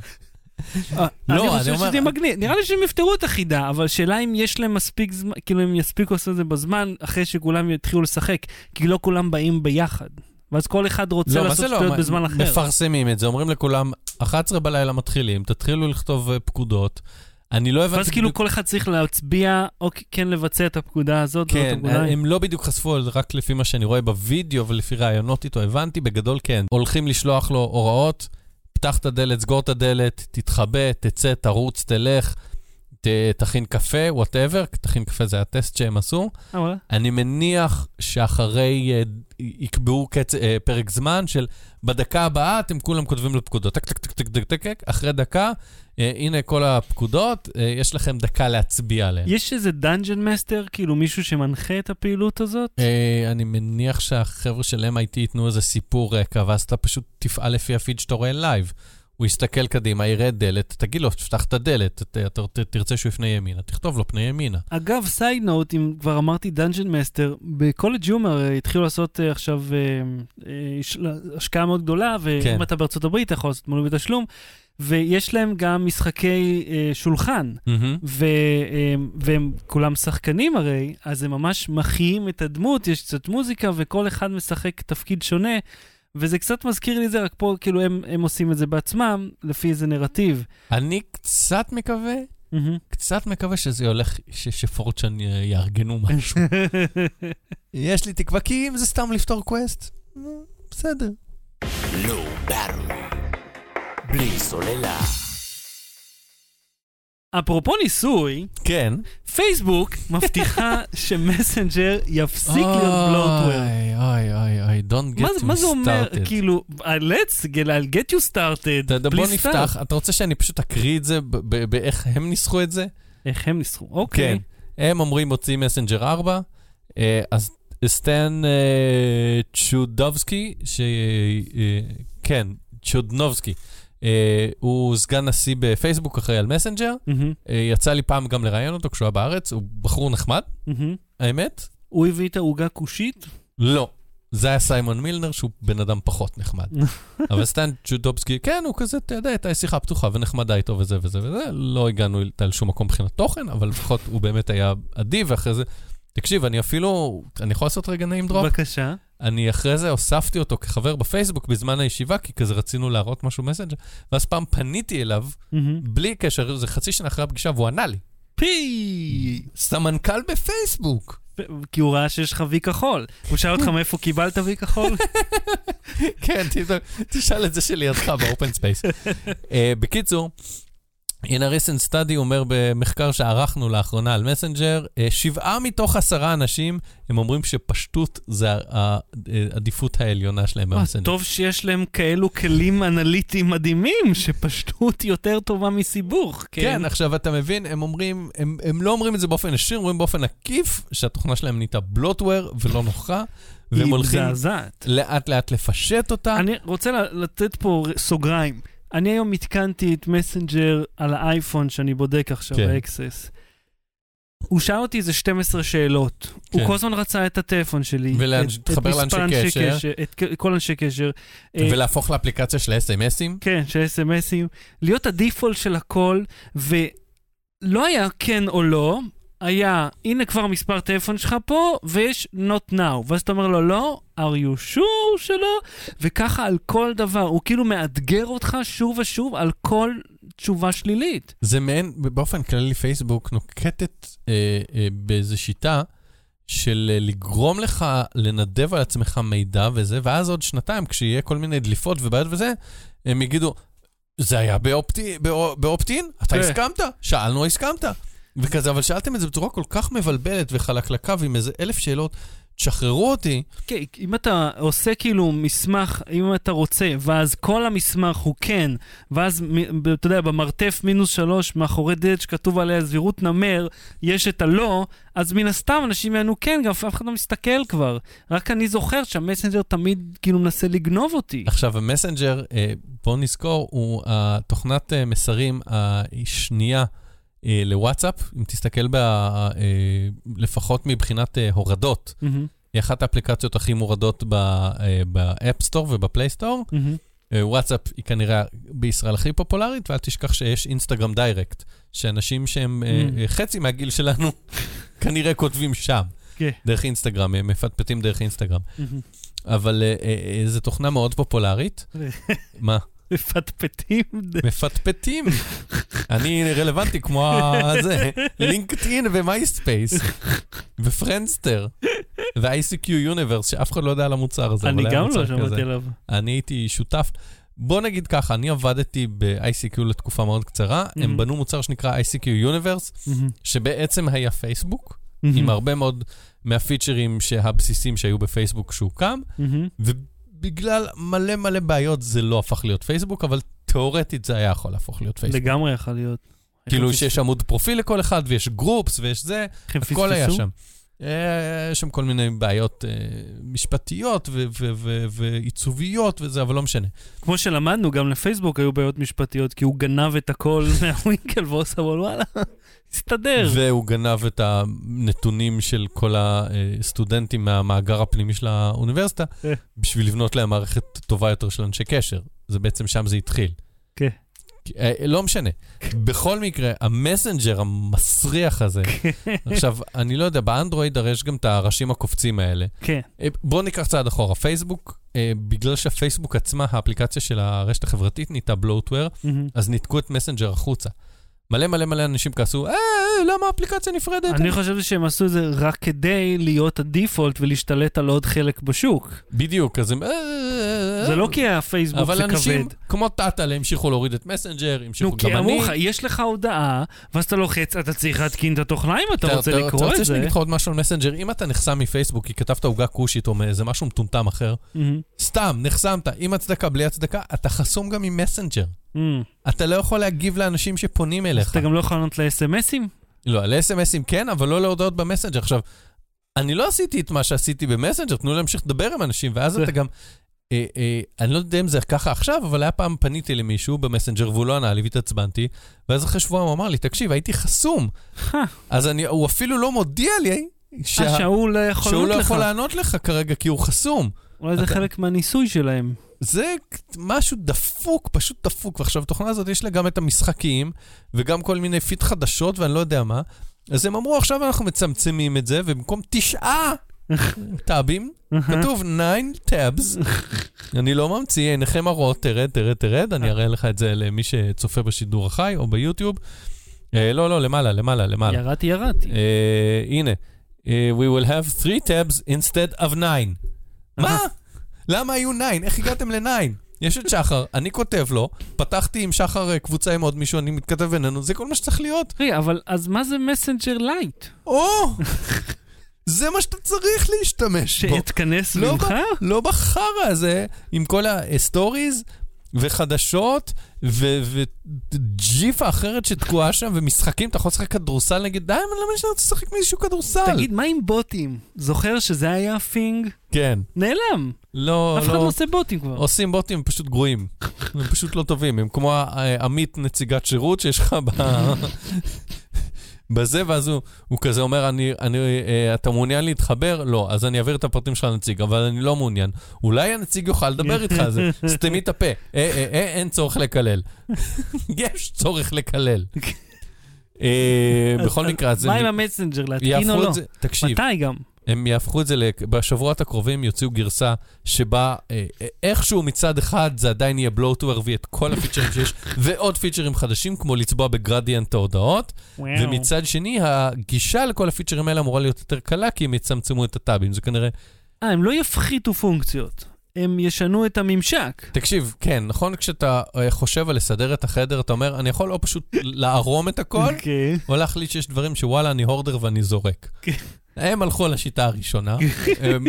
אה, לא, אני חושב שזה מגניב. נראה לי שהם יפתרו את החידה, אבל שאלה אם יש להם מספיק זמן, כאילו, הם יספיקו לעשות את זה בזמן, אחרי שכולם יתחילו לשחק, כי לא כולם באים ביחד. ואז כל אחד רוצה לא, לעשות לא? שטויות מה- בזמן אחר. מפרסמים את זה, אומרים לכולם, 11 בלילה מתחילים, תתחילו לכתוב אה, פקודות. אני לא הבנתי... ואז כאילו בדיוק- כל אחד צריך להצביע, או כן לבצע את הפקודה הזאת, זאת כן, הפקודה. הם לא בדיוק חשפו רק לפי מה שאני רואה בווידאו ולפי ראיונות איתו, הבנתי בגדול כן. הולכים לשלוח לו הוראות, פתח את הדלת, סגור את הדלת, תתחבא, תצא, תרוץ, תלך, ת, תכין קפה, whatever, תכין קפה זה הטסט שהם עשו. אה. אני מניח שאחרי, אה, יקבעו קצ... אה, פרק זמן של בדקה הבאה אתם כולם כותבים לו פקודות, טק טק טק טק טק טק, טק, אחרי דקה, הנה כל הפקודות, אה, יש לכם דקה להצביע עליהן. יש איזה dungeon master, כאילו מישהו שמנחה את הפעילות הזאת? אה, אני מניח שהחבר'ה של MIT ייתנו איזה סיפור רקע, ואז אתה פשוט תפעל לפי הפיד שאתה רואה live. הוא יסתכל קדימה, יראה דלת, תגיד לו, תפתח את הדלת, אתה, תרצה שהוא יפנה ימינה, תכתוב לו פנה ימינה. אגב, side note, אם כבר אמרתי dungeon master, ב CollegeHumor אה, התחילו לעשות אה, עכשיו אה, אה, השקעה מאוד גדולה, ואם כן. אתה בארצות הברית, אתה יכול לעשות מנוי בתשלום, ויש להם גם משחקי אה, שולחן, מהמם. ו, אה, והם כולם שחקנים הרי, אז הם ממש מחיים את הדמות, יש קצת מוזיקה, וכל אחד משחק תפקיד שונה. וזה קצת מזכיר לי זה, רק פה כאילו הם, הם עושים את זה בעצמם, לפי איזה נרטיב. אני קצת מקווה, מהמם. קצת מקווה שזה הולך, ש- ש 4chan יארגנו משהו. יש לי תקווה, כי אם זה סתם לפתור quest, בסדר. Low Battery. בלי סוללה. אפרופו ניסוי, כן. פייסבוק מבטיחה שמסנג'ר יפסיק להיות bloatware. אוי, אוי, אוי, אוי, don't get מה, me מה זה אומר, started. כאילו, let's get, I'll get you started, אתה יודע, בוא נפתח, start. אתה רוצה שאני פשוט אקריא את זה, באיך הם ניסחו את זה? איך הם ניסחו, אוקיי. כן. הם אומרים מוצאים מסנג'ר 4, אה, אז סטן אה, צ'ודובסקי, ש... אה, כן, צ'ודנובסקי, הוא סגן נשיא בפייסבוק, אחראי על מסנג'ר. מהמם, אה, יצא לי פעם גם לראיין אותו כשהוא היה בארץ, הוא בחור נחמד, מהמם. האמת. הוא הביא את העוגה כושית? לא. זה היה סיימון מילנר, שהוא בן אדם פחות נחמד. אבל סטן צ'ודובסקי, כן, הוא כזה, אתה יודע, הייתה שיחה פתוחה ונחמדה איתו וזה וזה וזה. לא הגענו איתה לשום מקום מבחינת תוכן, אבל לפחות הוא באמת היה אדיב, ואחרי זה... תקשיב, אני אפילו, אני יכול לעשות רגע name drop? בבקשה. אני אחרי זה הוספתי אותו כחבר בפייסבוק בזמן הישיבה, כי כזה רצינו להראות משהו מסנג'ר, ואז פעם פניתי אליו, מהמם. בלי קשר, זה חצי שנה אחרי הפגישה, והוא ענה לי. VP! סמנכ"ל בפייסבוק. כי הוא ראה שיש לך וי כחול. הוא שאל אותך מאיפה קיבלת וי כחול? כן, תשאל את זה שלידך ב open space. בקיצור, In a recent study אומר במחקר שערכנו לאחרונה על מסנג'ר, אה, שבעה מתוך עשרה אנשים, הם אומרים שפשטות זה העדיפות העליונה שלהם במסנג'ר. טוב שיש להם כאלו כלים אנליטיים מדהימים, שפשטות יותר טובה מסיבוך. כן, עכשיו אתה מבין, הם אומרים, הם, הם לא אומרים את זה באופן ישיר, הם אומרים באופן עקיף, שהתוכנה שלהם נהייתה bloatware ולא נוחה, והם הולכים. לאט לאט לפשט אותה. אני רוצה לתת פה סוגריים. אני היום התקנתי את מסנג'ר על האייפון שאני בודק עכשיו, כן. ה access. הוא שאל אותי איזה 12 שאלות. כן. הוא כל הזמן רצה את הטלפון שלי. ולאנש- את- את תחבר מספר לאנשי אנשי קשר. את כל אנשי קשר. אה, ולהפוך לאפליקציה של אס.אם.אסים. כן, של אס.אם.אסים. להיות ה default של הכל, ולא היה כן או לא, היה, הנה כבר המספר טלפון שלך פה, ויש not now. ואז אתה אומר לו, לא, are you sure שלא? וככה על כל דבר, הוא כאילו מאתגר אותך שוב ושוב על כל תשובה שלילית. זה מעין, באופן כללי פייסבוק נוקטת אה, אה, באיזו שיטה של אה, לגרום לך לנדב על עצמך מידע וזה, ואז עוד שנתיים, כשיהיה כל מיני דליפות ובעיות וזה, הם יגידו, זה היה באופטי- באו- באופט-אין? אתה כן. הסכמת? שאלנו, הסכמת. וכזה, אבל שאלתם את זה בצורה כל כך מבלבלת וחלקלקה ועם איזה אלף שאלות, תשחררו אותי. כן, אם אתה עושה כאילו מסמך, אם אתה רוצה, ואז כל המסמך הוא כן, ואז, אתה יודע, במרתף מינוס שלוש, מאחורי דלת שכתוב עליה זהירות נמר, יש את הלא, אז מן הסתם אנשים יענו כן, גם אף אחד לא מסתכל כבר. רק אני זוכר שהמסנג'ר תמיד כאילו מנסה לגנוב אותי. עכשיו, המסנג'ר, אה, בואו נזכור, הוא התוכנת אה, מסרים השנייה אה, לוואטסאפ. אם תסתכל בה, אה, לפחות מבחינת אה, הורדות, מהמם, היא אחת האפליקציות הכי מורדות ב App Store וב Play Store. מהמם. אה, וואטסאפ היא כנראה בישראל הכי פופולרית, ואל תשכח שיש אינסטגרם direct, שאנשים שהם אה, Mm. אה, חצי מהגיל שלנו כנראה כותבים שם, כן. דרך אינסטגרם, הם מפטפטים דרך אינסטגרם. מהמם. אבל אה, אה, אה, זו תוכנה מאוד פופולרית. מה? מפטפטים. מפטפטים. אני רלוונטי כמו הזה, לינקדאין ומייספייס, ופרנסטר, ו-ICQ Universe, שאף אחד לא יודע על המוצר הזה. אני גם לא. שמעתי עליו. אני הייתי שותף. בוא נגיד ככה, אני עבדתי ב-ICQ לתקופה מאוד קצרה, Mhm. הם בנו מוצר שנקרא ICQ Universe, מהמם, שבעצם היה פייסבוק, מהמם, עם הרבה מאוד מהפיצ'רים הבסיסיים שהיו בפייסבוק כשהוקם, מהמם. ובגלל מלא מלא בעיות זה לא הפך להיות פייסבוק, אבל תאורטית זה היה יכול להפוך להיות פייסבוק. לגמרי יכול להיות. כאילו שיש עמוד פרופיל לכל אחד, ויש גרופס, ויש זה, הכל היה? שם. אה, יש שם כל מיני בעיות אה, משפטיות ועיצוביות וזה, אבל לא משנה. כמו שלמדנו, גם לפייסבוק היו בעיות משפטיות, כי הוא גנב את הכל מהווינקל ועושה בו, וואלה, הסתדר. והוא גנב את הנתונים של כל הסטודנטים מהמאגר הפנימי של האוניברסיטה, אה. בשביל לבנות להם מערכת טובה יותר של אנשי קשר. זה בעצם שם זה התחיל. כן. אה, לא משנה. בכל מקרה, המסנג'ר המסריח הזה, עכשיו, אני לא יודע, באנדרואיד הרי יש גם את הראשים הקופצים האלה. כן. אה, בואו ניקח צעד אחורה. פייסבוק, אה, בגלל שהפייסבוק עצמה, האפליקציה של הרשת החברתית נהייתה בלוטוור. אז ניתקו את מסנג'ר החוצה. מלא מלא מלא אנשים כעסו, אה, למה אפליקציה נפרדת? אני חשבתי שהם עשו את זה רק כדי להיות הדיפולט ולהשתלט על עוד חלק בשוק. בדיוק, אז הם... זה לא כי הפייסבוק אבל זה אנשים כבד. כמו טאטאל המשיכו להוריד את מסנג'ר, המשיכו נו, כי גם אני. אמרו לך, יש לך הודעה, ואז אתה לוחץ, אתה צריך להתקין את התוכנה אם אתה רוצה אתה לקרוא רוצה את שאני זה. אגיד לך עוד משהו על מסנג'ר? אם אתה נחסם מפייסבוק כי כתבת עוגה כושית או מאיזה משהו מטומטם אחר. סתם, נחסמת, עם הצדקה, בלי הצדקה, אתה חסום גם ממסנג'ר. מהמם. אתה לא יכול להגיב לאנשים שפונים אליך. אתה גם לא יכול לענות ל-SMSים? לא, על SMSים כן, אבל לא להודעות במסנג'ר. עכשיו, אני לא עשיתי את מה שעשיתי במסנג'ר, תנו להמשיך לדבר עם אנשים, ואז אתה גם... אה, אה, אני לא יודע אם זה ככה עכשיו, אבל היה פעם פניתי למישהו במסנג'ר והוא לא ענה לי והתעצבנתי, ואז אחרי שבועיים הוא אמר לי, תקשיב, הייתי חסום. אז אני, הוא אפילו לא מודיע לי שה, אה, שההוא לא יכול שהוא לא. יכול לענות לך כרגע כי הוא חסום. אולי זה אתה- חלק מהניסוי שלהם. זה משהו דפוק, פשוט דפוק. ועכשיו, התוכנה הזאת יש לה גם את המשחקים, וגם כל מיני פיד חדשות ואני לא יודע מה. אז הם אמרו, עכשיו אנחנו מצמצמים את זה, ובמקום תשעה טאבים, כתוב 9 tabs. אני לא ממציא, עיניכם הרואות, תרד, תרד, תרד, אני אראה לך את זה למי שצופה בשידור החי או ביוטיוב. אה, לא, לא, למעלה, למעלה, למעלה. ירדתי, ירדתי. אה, הנה, אה, we will have 3 tabs instead of 9. מה? למה היו 9? איך הגעתם ל-9? יש את שחר, אני כותב לו, פתחתי עם שחר קבוצה עם עוד מישהו, אני מתכתב בינינו, זה כל מה שצריך להיות. רגע, אבל אז מה זה מסנג'ר Lite? או! זה מה שאתה צריך להשתמש בו. שאתכנס לא ממך? לא בחרא הזה, עם כל ה stories וחדשות וג'יפה אחרת שתקועה שם ומשחקים, אתה יכול לשחק כדורסל נגד, די, אבל למה אני רוצה לשחק מישהו כדורסל? תגיד, מה עם בוטים? זוכר שזה היה פינג? כן. נעלם. לא, אף אחד לא לא. עושה בוטים כבר. עושים בוטים, פשוט גרועים. הם פשוט לא טובים. הם כמו ה- עמית נציגת שירות שיש לך ב... בזה, ואז הוא, הוא כזה אומר, אני, אני, אה, אתה מעוניין להתחבר? לא, אז אני אעביר את הפרטים שלך לנציג, אבל אני לא מעוניין. אולי הנציג יוכל לדבר איתך על זה, סתמי את הפה. אה, אה, אה, אין צורך לקלל. יש צורך לקלל. אה, בכל מקרה, אז מה עם המסנג'ר, להתקין או לא? זה, תקשיב, מתי גם? הם יהפכו את זה, לק- בשבועות הקרובים יוציאו גרסה שבה אה, אה, איכשהו מצד אחד זה עדיין יהיה בלוטוור ויהיה את כל הפיצ'רים שיש, ועוד פיצ'רים חדשים, כמו לצבוע בגרדיאנט ההודעות, ומצד שני, הגישה לכל הפיצ'רים האלה אמורה להיות יותר קלה, כי הם יצמצמו את הטאבים. זה כנראה... אה, הם לא יפחיתו פונקציות. הם ישנו את הממשק. תקשיב, כן, נכון כשאתה אה, חושב על לסדר את החדר, אתה אומר, אני יכול או פשוט לערום את הכל, אוקיי. או להחליט שיש דברים שוואלה, אני הורדר ואני זורק. כן. הם הלכו על השיטה הראשונה, הם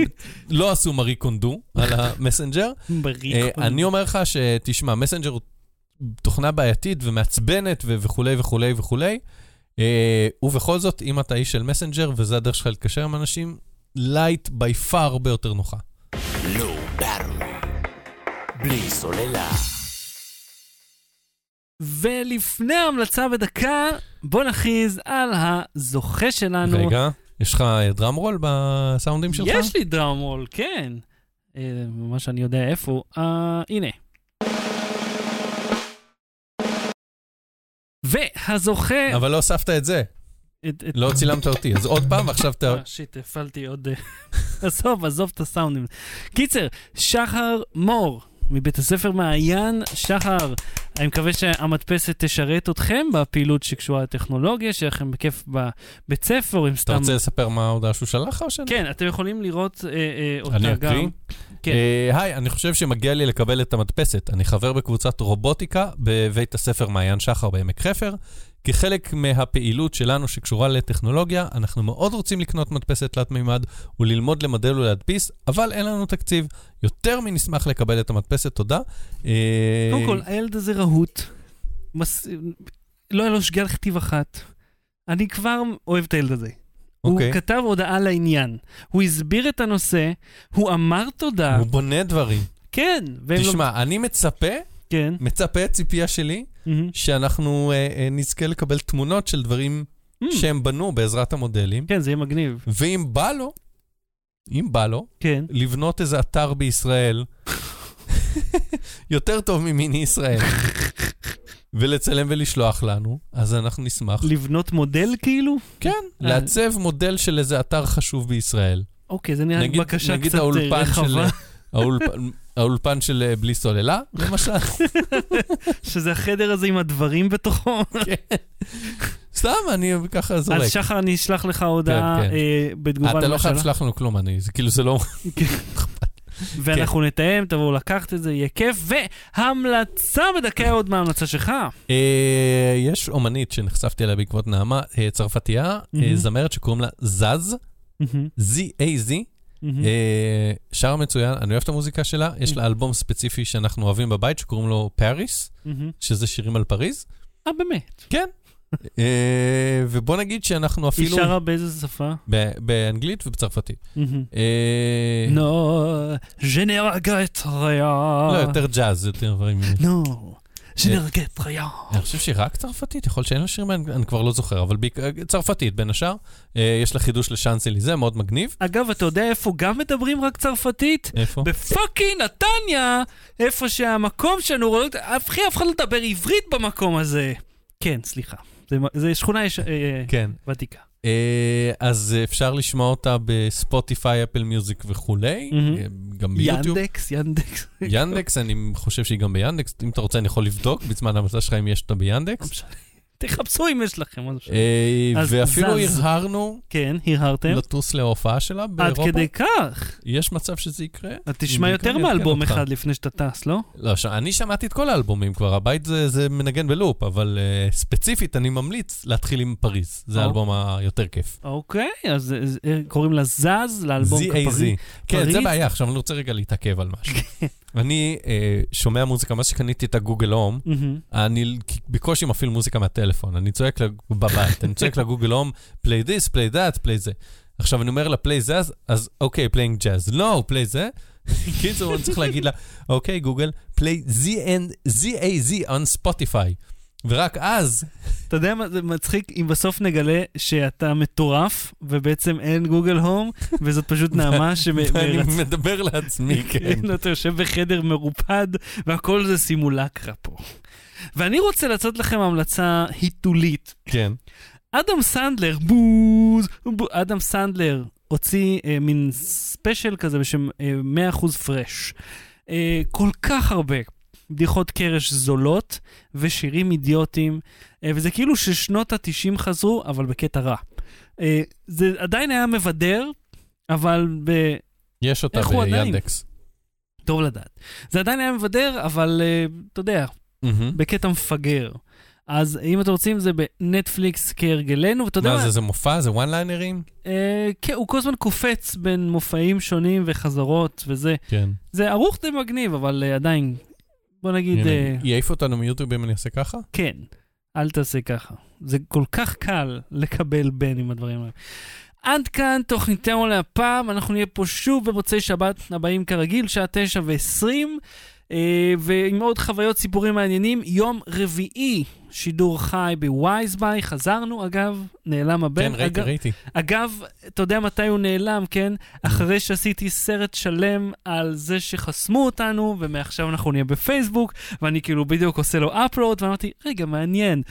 לא עשו מארי קונדו על המסנג'ר. בריק. אה, אני אומר לך שתשמע, מסנג'ר הוא תוכנה בעייתית ומעצבנת ו- וכולי וכולי וכולי, אה, ובכל זאת, אם אתה איש של מסנג'ר וזה הדרך שלך להתקשר עם אנשים, Lite by far הרבה יותר נוחה. לא. בלי סוללה. ולפני ההמלצה בדקה, בוא נכריז על הזוכה שלנו. רגע, יש לך drum roll בסאונדים שלך? יש לי drum roll, כן. אה, ממש אני יודע איפה הוא. אה, הנה. והזוכה... אבל לא הוספת את זה, את- את- לא צילמת אותי, אז עוד פעם, ועכשיו אתה... אה, שיט, הפעלתי עוד... עזוב, עזוב את הסאונדים. קיצר, שחר מור מבית הספר מעיין. שחר, אני מקווה שהמדפסת תשרת אתכם בפעילות שקשורה לטכנולוגיה, שיהיה לכם בכיף בבית ספר, אם אתה סתם... רוצה לספר מה ההודעה שהוא שלח לך או שאני? כן, אתם יכולים לראות אה, אה, אותה אני גם. אקריא? כן. אה, היי, אני חושב שמגיע לי לקבל את המדפסת. אני חבר בקבוצת רובוטיקה בבית הספר מעיין שחר בעמק חפר. כחלק מהפעילות שלנו שקשורה לטכנולוגיה, אנחנו מאוד רוצים לקנות מדפסת תלת מימד וללמוד למדל ולהדפיס, אבל אין לנו תקציב. יותר מנשמח לקבל את המדפסת, תודה. אה, קודם כל, הילד הזה רהוט. מס... לא היה לו שגיאה לכתיב אחת. אני כבר אוהב את הילד הזה. הוא אוקיי. כתב הודעה לעניין. הוא הסביר את הנושא, הוא אמר תודה. הוא בונה דברים. כן. והם לא... תשמע, אני מצפה, כן. מצפה, ציפייה שלי, מהמם. שאנחנו אה, אה, נזכה לקבל תמונות של דברים Mm. שהם בנו בעזרת המודלים, כן, זה יהיה מגניב. ואם בא לו, אם בא לו, כן. לבנות איזה אתר בישראל, יותר טוב ממיני ישראל, ולצלם ולשלוח לנו, אז אנחנו נשמח. לבנות מודל כאילו? כן, אה. לעצב מודל של איזה אתר חשוב בישראל. אוקיי, זה נראה לי נגיד- בקשה נגיד קצת אה, האולפן של- רחבה, האולפן- של אה, בלי סוללה, למשל. שזה החדר הזה עם הדברים בתוכו. סתם, אני ככה זורק. אז שחר, אני אשלח לך הודעה כן, כן. אה, בתגובה אתה לא חייב לשלוח לנו כלום, אני, זה כאילו זה לא... ואנחנו נתאם, תבואו לקחת את זה, יהיה כיף. והמלצה בדקה עוד מההמלצה שלך. אה, יש אומנית שנחשפתי אליה בעקבות נעמה, צרפתייה. זמרת שקוראים לה זז, Z-A-Z, שר מצוין, אני אוהב את המוזיקה שלה, יש לה אלבום ספציפי שאנחנו אוהבים בבית, שקוראים לו פאריס. שזה שירים על פריז. אה, באמת? כן. אה, ובוא נגיד שאנחנו היא אפילו... שרה באיזה שפה? באנגלית ובצרפתית. אה, נו, ne regrette rien. לא, יותר ג'אז, יותר דברים... נו, אה, regrette rien. אני חושב שהיא רק צרפתית, יכול להיות שאין לה שירים, אני כבר לא זוכר, אבל בעיקר צרפתית בין השאר. אה, יש לה חידוש לשאנסליזה, מאוד מגניב. אגב, אתה יודע איפה גם מדברים רק צרפתית? איפה? בפאקינג נתניה, איפה שהמקום שלנו, אחי, אף אחד לא מדבר עברית במקום הזה. כן, סליחה. זה- זה שכונה אה, כן. ותיקה. אה, אז אפשר לשמוע אותה בספוטיפיי, אפל מיוזיק וכולי. אה, גם ביוטיוב. יאנדקס, יאנדקס. יאנדקס, אני חושב שהיא גם ביאנדקס. אם אתה רוצה, אני יכול לבדוק בזמן ההמלצה שלך אם יש אותה לא ביאנדקס. משנה. תחפשו אם יש לכם. משנה. אה, ואפילו. הרהרנו כן, הרהרתם. לטוס להופעה שלה עד באירופה. כדי כך. יש מצב שזה יקרה? תשמע יותר מאלבום. אחד לפני שאתה טס, לא? לא. אני שמעתי את כל האלבומים כבר, הבית זה, מנגן בלופ, אבל uh, ספציפית אני ממליץ להתחיל עם פריז, זה. האלבום היותר כיף. אוקיי, אז אה, אה, קוראים לה זז, לאלבום ZAZ. כפרי. כן, פריז? זה בעיה, עכשיו אני רוצה רגע להתעכב על משהו. אני uh, שומע מוזיקה, מאז שקניתי את הגוגל הום, מהמם. אני בקושי מפעיל מוזיקה מהטלפון, אני צועק לה- בבית, אני צועק לגוגל הום, play this, play that, play זה. עכשיו אני אומר לה, play זה, אז- אוקיי, playing jazz. לא, play זה. קיצור, אני צריך להגיד לה, אוקיי, גוגל, play ZAZ on Spotify. ורק אז, אתה יודע מה, זה מצחיק אם בסוף נגלה שאתה מטורף, ובעצם אין גוגל הום, וזאת פשוט נעמה ואני שמרצ... מדבר לעצמי, כן. אתה יושב בחדר מרופד, והכל זה סימולקרה פה. ואני רוצה לתת לכם המלצה היתולית. כן. אדם סנדלר, בוז, בוז, אדם סנדלר הוציא אה, מין ספיישל כזה בשם אה, 100% Fresh. אה, כל כך הרבה בדיחות קרש זולות ושירים אידיוטיים, אה, וזה כאילו ששנות ה-90 חזרו, אבל בקטע רע. אה, זה עדיין היה מבדר, אבל ב... יש אותה? ביאנדקס. טוב לדעת. זה עדיין היה מבדר, אבל אה, אתה יודע, מהמם. בקטע מפגר. אז אם אתם רוצים, זה בנטפליקס כהרגלנו, ואתה יודע מה מה? זה, זה מופע? זה וואן ליינרים? אה, כן, הוא כל הזמן קופץ בין מופעים שונים וחזרות וזה. כן. זה ערוך די מגניב, אבל אה, עדיין, בוא נגיד, אה, יעיף אותנו מיוטיוב אם אני אעשה ככה? כן, אל תעשה ככה. זה כל כך קל לקבל בין עם הדברים האלה. עד כאן תוכניתנו להפעם, אנחנו נהיה פה שוב במוצאי שבת הבאים כרגיל, שעה תשע ועשרים, ועם עוד חוויות סיפורים מעניינים. יום רביעי, שידור חי בווייזביי, חזרנו אגב, נעלם הבן. כן, ראיתי, אגב, ראיתי. אגב, אתה יודע מתי הוא נעלם, כן? אחרי שעשיתי סרט שלם על זה שחסמו אותנו, ומעכשיו אנחנו נהיה בפייסבוק, ואני כאילו בדיוק עושה לו upload, ואמרתי, רגע, מעניין.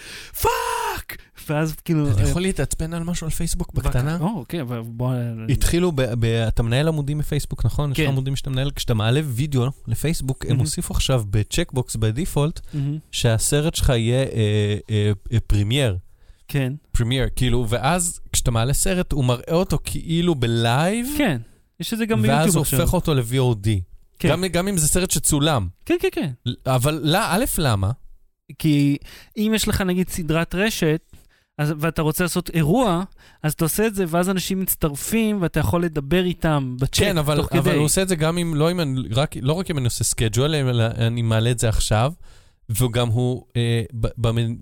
פאק! ואז כאילו... אני אה, יכול להתעצבן על משהו על פייסבוק בקטנה? או, אוקיי, אבל בוא... התחילו, ב- ב- אתה מנהל עמודים בפייסבוק, נכון? יש כן. לך עמודים שאתה מנהל, כשאתה מעלה וידאו לפייסבוק, הם. הוסיפו עכשיו ב checkbox ב default, שהסרט שלך יהיה אה, אה, אה, premiere. כן, premiere, כאילו, ואז כשאתה מעלה סרט, הוא מראה אותו כאילו בלייב, כן. יש את זה גם ואז ביוטיוב הוא עכשיו. הופך אותו ל-VOD. כן. גם, גם אם זה סרט שצולם. כן, כן, כן. אבל לא, א', למה? כי אם יש לך נגיד סדרת רשת, אז, ואתה רוצה לעשות אירוע, אז אתה עושה את זה, ואז אנשים מצטרפים, ואתה יכול לדבר איתם בצ'אט, כן, אבל, תוך אבל כדי. הוא עושה את זה גם אם, לא, אם אני, רק, לא רק אם אני עושה schedule, אלא אני מעלה את זה עכשיו, וגם הוא, אה,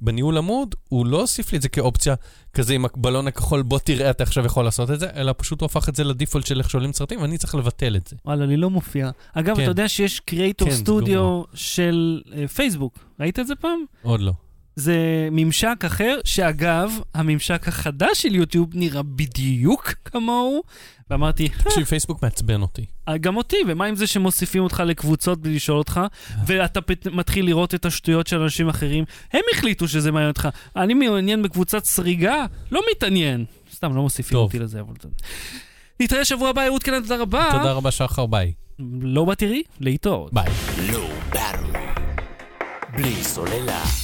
בניהול עמוד, הוא לא הוסיף לי את זה כאופציה כזה עם הבלון הכחול, בוא תראה, אתה עכשיו יכול לעשות את זה, אלא פשוט הוא הפך את זה ל default של איך שעולים סרטים, ואני צריך לבטל את זה. וואלה, לי לא מופיע. אגב, כן. אתה יודע שיש קריאייטור כן, סטודיו של אה, פייסבוק. ראית את זה פעם? עוד לא. זה ממשק אחר, שאגב, הממשק החדש של יוטיוב נראה בדיוק כמוהו, ואמרתי, תקשיב, פייסבוק מעצבן אותי. "אה, גם אותי, ומה עם זה שמוסיפים אותך לקבוצות בלי לשאול אותך, ואתה פת... מתחיל לראות את השטויות של אנשים אחרים, הם החליטו שזה מעניין אותך. אני מעוניין בקבוצת סריגה? לא מתעניין. סתם, לא מוסיפים טוב. אותי לזה, אבל... נתראה שבוע הבא, אהוד קנן, תודה רבה. תודה רבה, שחר, ביי. לא בתראי, להתראות. ביי. Low Battery. בלי סוללה.